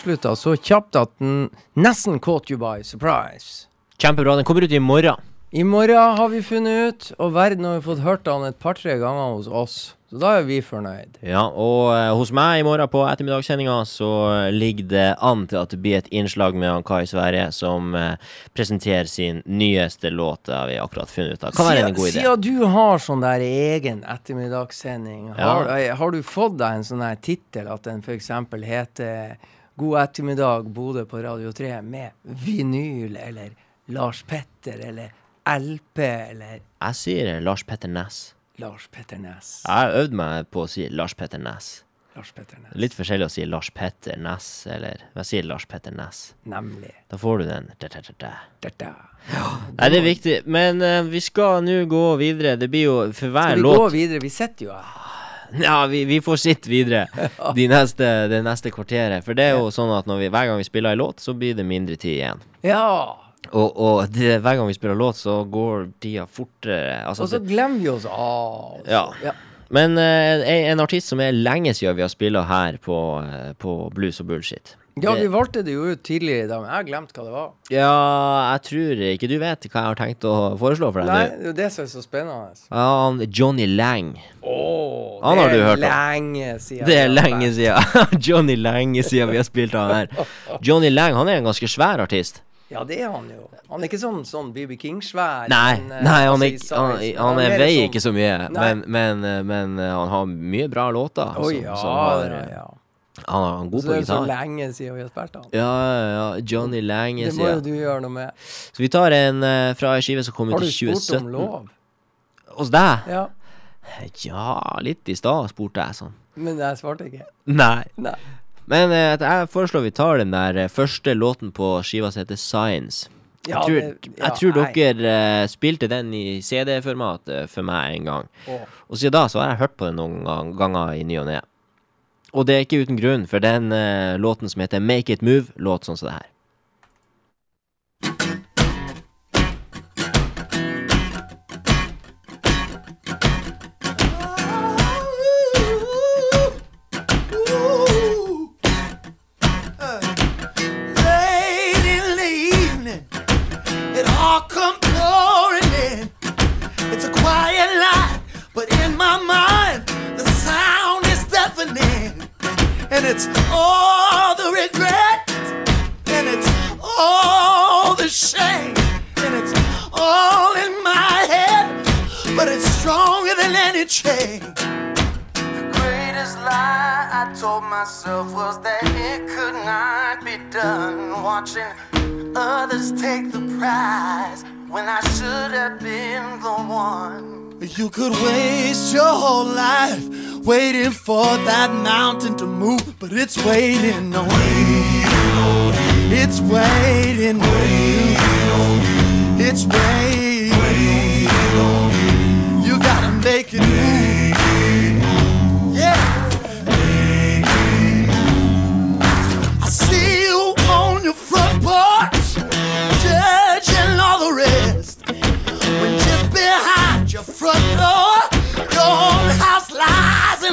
Avslutta så kjapt at den nesten caught you by surprise. Kjempebra. Den kommer ut i morgen. I morgen har vi funnet ut, og verden har vi fått hørt den et par-tre ganger hos oss. Så da er vi fornøyd. Ja, og eh, hos meg i morgen på ettermiddagssendinga så ligger det an til at det blir et innslag med han Kai Sverre som eh, presenterer sin nyeste låt. Det har vi akkurat funnet ut av. Kan være en god idé. Siden du har sånn der egen ettermiddagssending, har, ja. har du fått deg en sånn her tittel at den f.eks. heter God ettermiddag Bodø på Radio 3 med vinyl, eller Lars Petter, eller LP, eller Jeg sier Lars Petter Næss. Lars Petter Næss. Jeg har øvd meg på å si Lars Petter Næss. Lars Petter Næss. Litt forskjellig å si Lars Petter Næss, eller jeg sier Lars Petter Næss. Nemlig. Da får du den. Da, da, da, da. Ja, Nei, det er viktig. Men uh, vi skal nå gå videre. Det blir jo for hver låt Skal vi gå videre? Vi sitter jo her. Ja, vi, vi får sitte videre de neste, det neste kvarteret. For det er jo sånn at når vi, hver gang vi spiller en låt, så blir det mindre tid igjen. Ja. Og, og det, hver gang vi spiller låt, så går tida fortere. Altså, Og så glemmer vi oss av. Ja. ja. men eh, en, en artist som er lenge siden vi har spilla her på, eh, på Blues og Bullshit. Ja, vi valgte det jo ut tidligere i dag, men jeg har glemt hva det var. Ja, jeg tror ikke du vet hva jeg har tenkt å foreslå for deg Nei, det er jo det som er så spennende. Ja, han Johnny Lang. Åh, Han har du hørt om. Det lenge siden. Det er lenge siden. Johnny Lang siden vi har spilt han her. Johnny Lang han er en ganske svær artist. Ja, det er han jo. Han er ikke sånn, sånn BB King-svær. Nei, men, eh, nei han, altså, er, ikke- han, han mer veier sånn- ikke så mye, Nei. men, men, eh, men eh, han har mye bra låter. Oh, som- ja, har, ja, ja. Han er han er god Så på det er så lenge siden vi har spilt han. Ja, ja. Johnny siden. Det må jo du gjøre noe med. Så vi tar en uh, fra ei skive som kom ut i 2017. Har du spurt om lov? Hos deg? Ja, Ja, litt i stad spurte jeg sånn. men jeg svarte ikke. Nei. Nei. Men uh, jeg foreslår vi tar den der uh, første låten på skiva som heter Science. Ja, jeg tror, det- ja, jeg tror dere uh, spilte den i CD-format for meg en gang. Oh. Og siden da så har jeg hørt på den noen ganger i ny og ne. Og det er ikke uten grunn, for den uh, låten som heter Make It Move, låt sånn som det her. And it's all the regret, and it's all the shame, and it's all in my head, but it's stronger than any chain. The greatest lie I told myself was that it could not be done. Watching others take the prize when I should have been the one. You could waste your whole life waiting for that mountain to move, but it's waiting on you. It's waiting on you. It's waiting on you. You gotta make it move. Yeah. I see you on your front porch, judging all the rest. When just behind your front door, your own house lies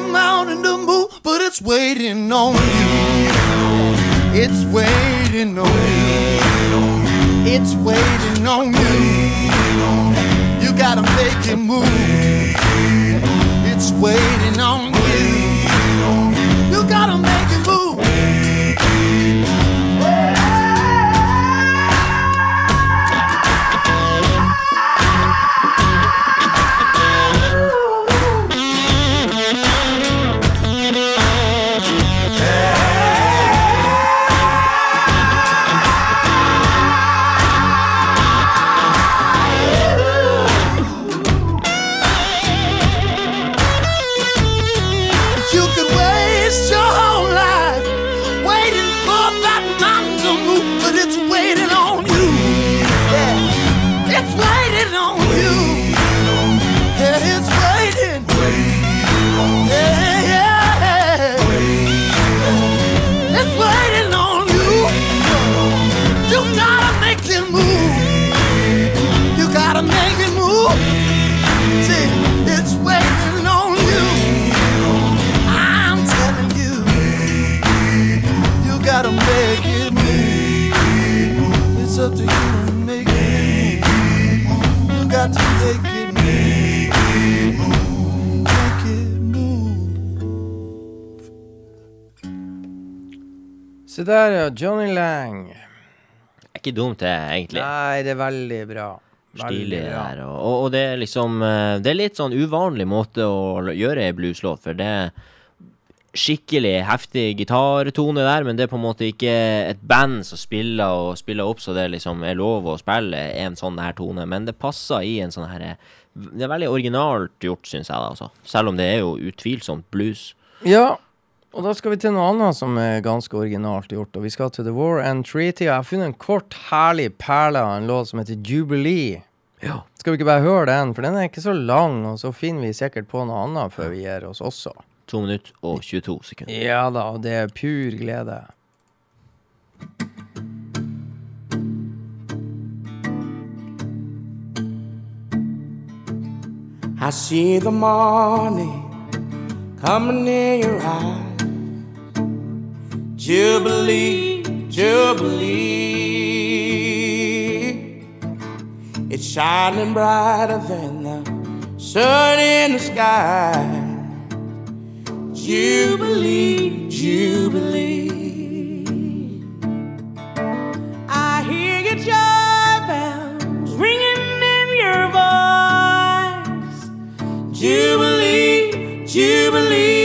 the mountain to move, but it's waiting on you. It's waiting on you. It's waiting on you. You gotta make it move. It's waiting on you. Se der, ja. Johnny Lang. Det er ikke dumt, det, egentlig. Nei, det er veldig bra. Stilig Veldig bra. der. Og, og, og det er liksom eh, Det er litt sånn uvanlig måte å gjøre ei blueslåt, for det er skikkelig heftig gitartone der, men det er på en måte ikke et band som spiller og spiller opp så det liksom er lov å spille en sånn her tone, men det passer i en sånn her Det er veldig originalt gjort, syns jeg, da, altså. Selv om det er jo utvilsomt blues. Ja, og da skal vi til noe annet som er ganske originalt gjort. Og vi skal til The War and Treaty. Jeg har funnet en kort, herlig perle av en låt som heter Jubilee. Ja. Skal vi ikke bare høre den, for den er ikke så lang, og så finner vi sikkert på noe annet før vi gir oss også. To minutter og 22 sekunder. Ja da, og det er pur glede. I see the morning coming in your eyes. Jubilee, Jubilee. It's shining brighter than the sun in the sky. Jubilee, Jubilee. I hear your joy bells ringing in your voice. Jubilee, Jubilee.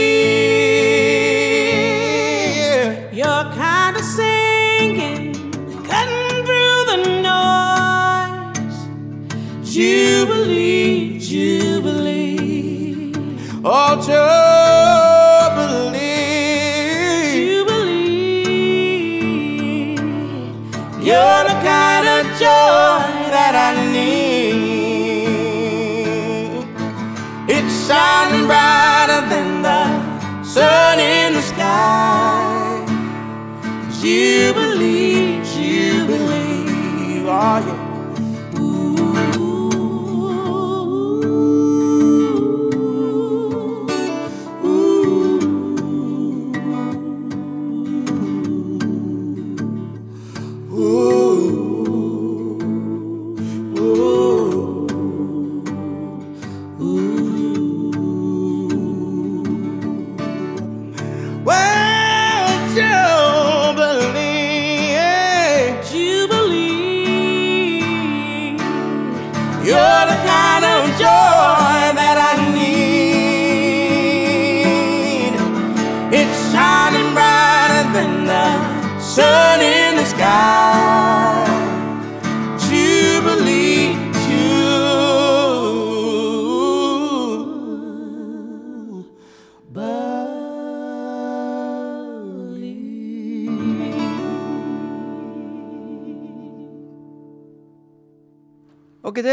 Oh, Jubilee. Jubilee. You're the kind of joy that I need. It's shining brighter than the sun in the sky. Jubilee, Jubilee, oh yeah.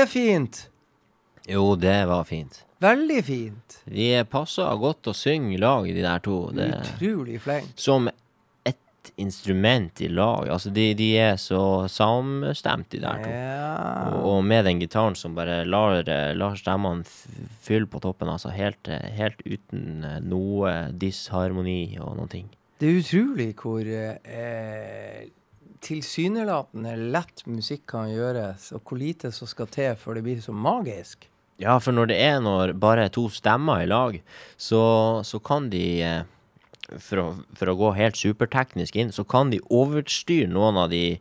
Fint? Jo, det var fint. Veldig fint. Vi passa godt å synge i lag, de der to. Det, Utrolig flink. som ett instrument i lag. Altså, de, de er så samstemt, de der to. Ja. Og, og med den gitaren som bare lar, lar stemmene fylle på toppen. Altså helt, helt uten eh, noe disharmoni og noen ting. Det er utrolig hvor eh, tilsynelatende lett musikk kan gjøres, og hvor lite som skal til før det blir så magisk. Ja, for når det er når bare to stemmer i lag, så, så kan de eh, for å, for å gå helt superteknisk inn, så kan de overstyre noen av de,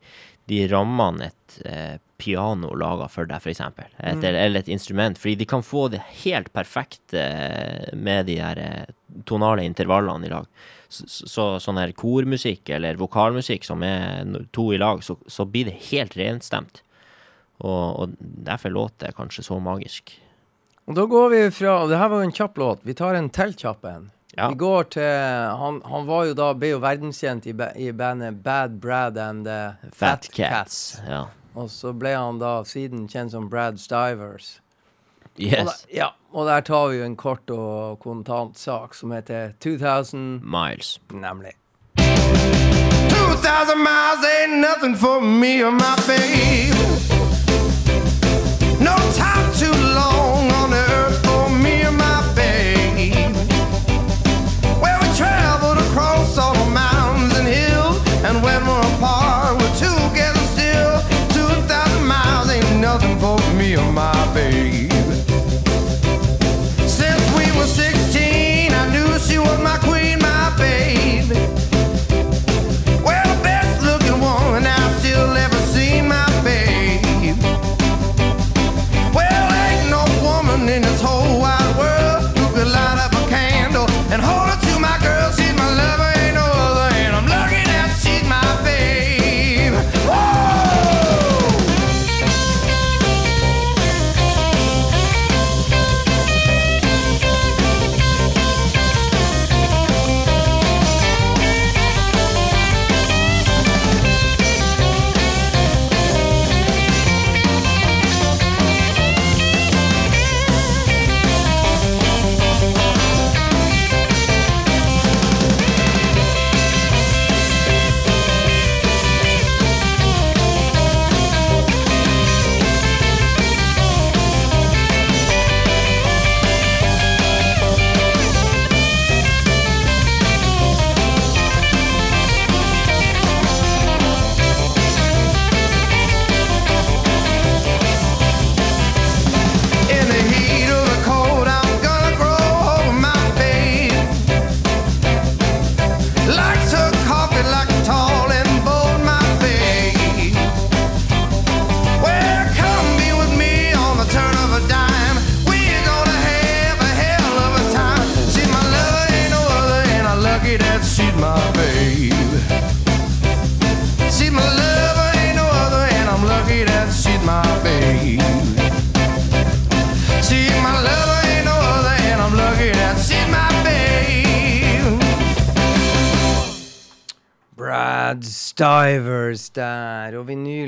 de rammene et eh, piano laga for deg, f.eks. mm. eller, et instrument. Fordi de kan få det helt perfekte eh, med de her eh, tonale intervallene i lag. Så, så sånn her kormusikk eller vokalmusikk som er to i lag, så, så blir det helt renstemt. Og, og derfor låter det kanskje så magisk. Og da går vi fra og Det her var jo en kjapp låt. Vi tar en til kjapp en. Ja. Vi går til han, han var jo da ble jo verdenskjent i, i bandet Bad Brad and the Fat Cats. Ja. Og så ble han da siden kjent som Brad Stivers. Og Yes. ja, og der tar vi jo en kort og kontant sak som heter 2000, Miles. nemlig. 2,000 miles ain't nothing for me or my babe. No time too long on earth my babe.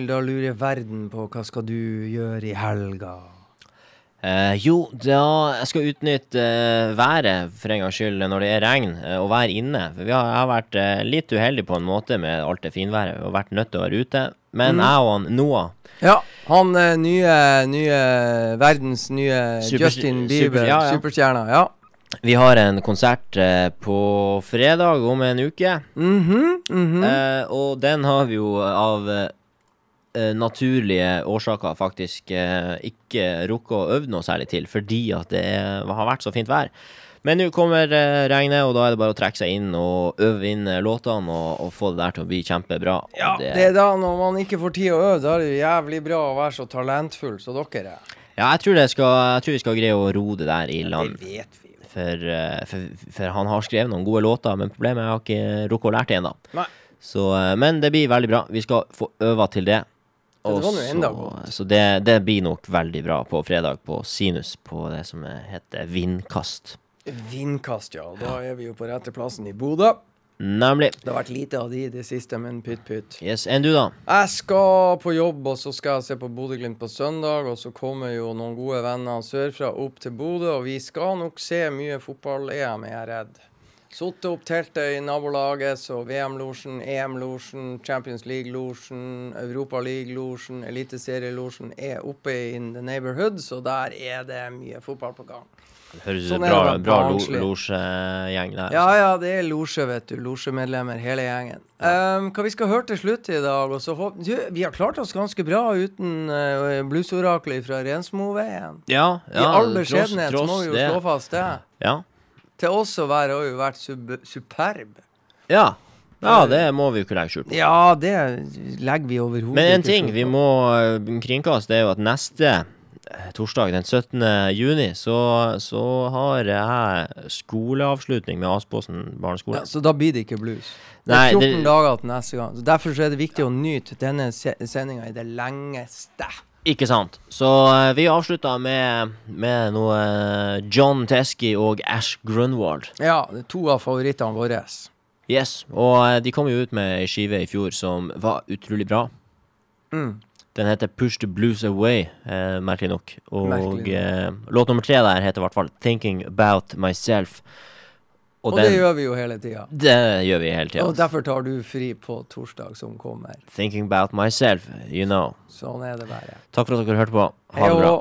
Og da lurer verden på hva skal du gjøre i helga? Eh, jo, da jeg skal utnytte eh, været for en gangs skyld når det er regn, eh, og være inne. For vi har, jeg har vært eh, litt uheldig på en måte med alt det finværet og vært nødt til å være ute. Men jeg og han Noah Ja, han eh, nye, nye verdens nye Super- Justin Bieber, ja, ja. superstjerna. Ja. Vi har en konsert eh, på fredag om en uke. Mhm, mhm. Eh, og den har vi jo av eh, naturlige årsaker faktisk eh, ikke rukket å øve noe særlig til, fordi at det har vært så fint vær. Men nå kommer eh, regnet, og da er det bare å trekke seg inn og øve inn eh, låtene og, og få det der til å bli kjempebra. ja, det, det er da når man ikke får tid å øve, da er det jævlig bra å være så talentfull som dere er. ja jeg, tror det skal, jeg tror vi skal greie å ro det der i land. Det vet vi. For, eh, for, for han har skrevet noen gode låter, men problemet er at jeg har ikke rukket å lære det ennå. Eh, men det blir veldig bra. Vi skal få øve til det. Det Og så- Så det, det blir nok veldig bra på fredag på Sinus, på det som heter Vindkast. Vindkast, ja. Da er vi jo på rette plassen i Bodø. Nemlig. Det har vært lite av de i det siste, men pytt pytt. Yes, Enn du, da? Jeg skal på jobb, og så skal jeg se på Bodø-Glimt på søndag. Og så kommer jo noen gode venner sørfra opp til Bodø, og vi skal nok se mye fotball-EM, er jeg redd. Sittet opp teltet i nabolaget, så VM-losjen, EM-losjen, Champions League-losjen, Europa League-losjen, Eliteserielosjen er oppe in the neighborhood, så der er det mye fotball på gang. Det høres ut Sånn som bra, det bra lo- losjegjeng der. Ja, ja, det er losje, vet du. Losjemedlemmer, hele gjengen. Um, hva vi skal høre til slutt i dag? Og så du, vi har klart oss ganske bra uten uh, bluesoraklet fra Rensmoveien. ja, I ja, all tross- beskjedenhet må vi jo det. slå fast det. Ja. Til oss å være har jo vært sub superb. Ja. ja, det må vi jo ikke legge skjul på. Ja, det legger vi overhodet Men en ting vi må eh, kringkaste, er jo at neste eh, torsdag den 17. juni, så, så har jeg skoleavslutning med Aspåsen barneskole. ja, Så da blir det ikke blues. Det er 14 det- dager til neste gang. Så Derfor så er det viktig å nyte denne se sendinga i det lengste. Ikke sant. Så eh, vi avslutta med, med noe eh, John Teske og Ash Grunwald. Ja, to av favorittene våre. Yes. Og eh, de kom jo ut med ei skive i fjor som var utrolig bra. Mm. Den heter Push the Blues Away, eh, merkelig nok. Og eh, låt nummer tre der heter i hvert fall Thinking About Myself. Og, Og, det gjør vi jo hele tida. det gjør vi hele tida. Og derfor tar du fri på torsdag som kommer. Thinking About Myself, you know. Sånn er det bare. Takk for at dere hørte på. Ha det bra.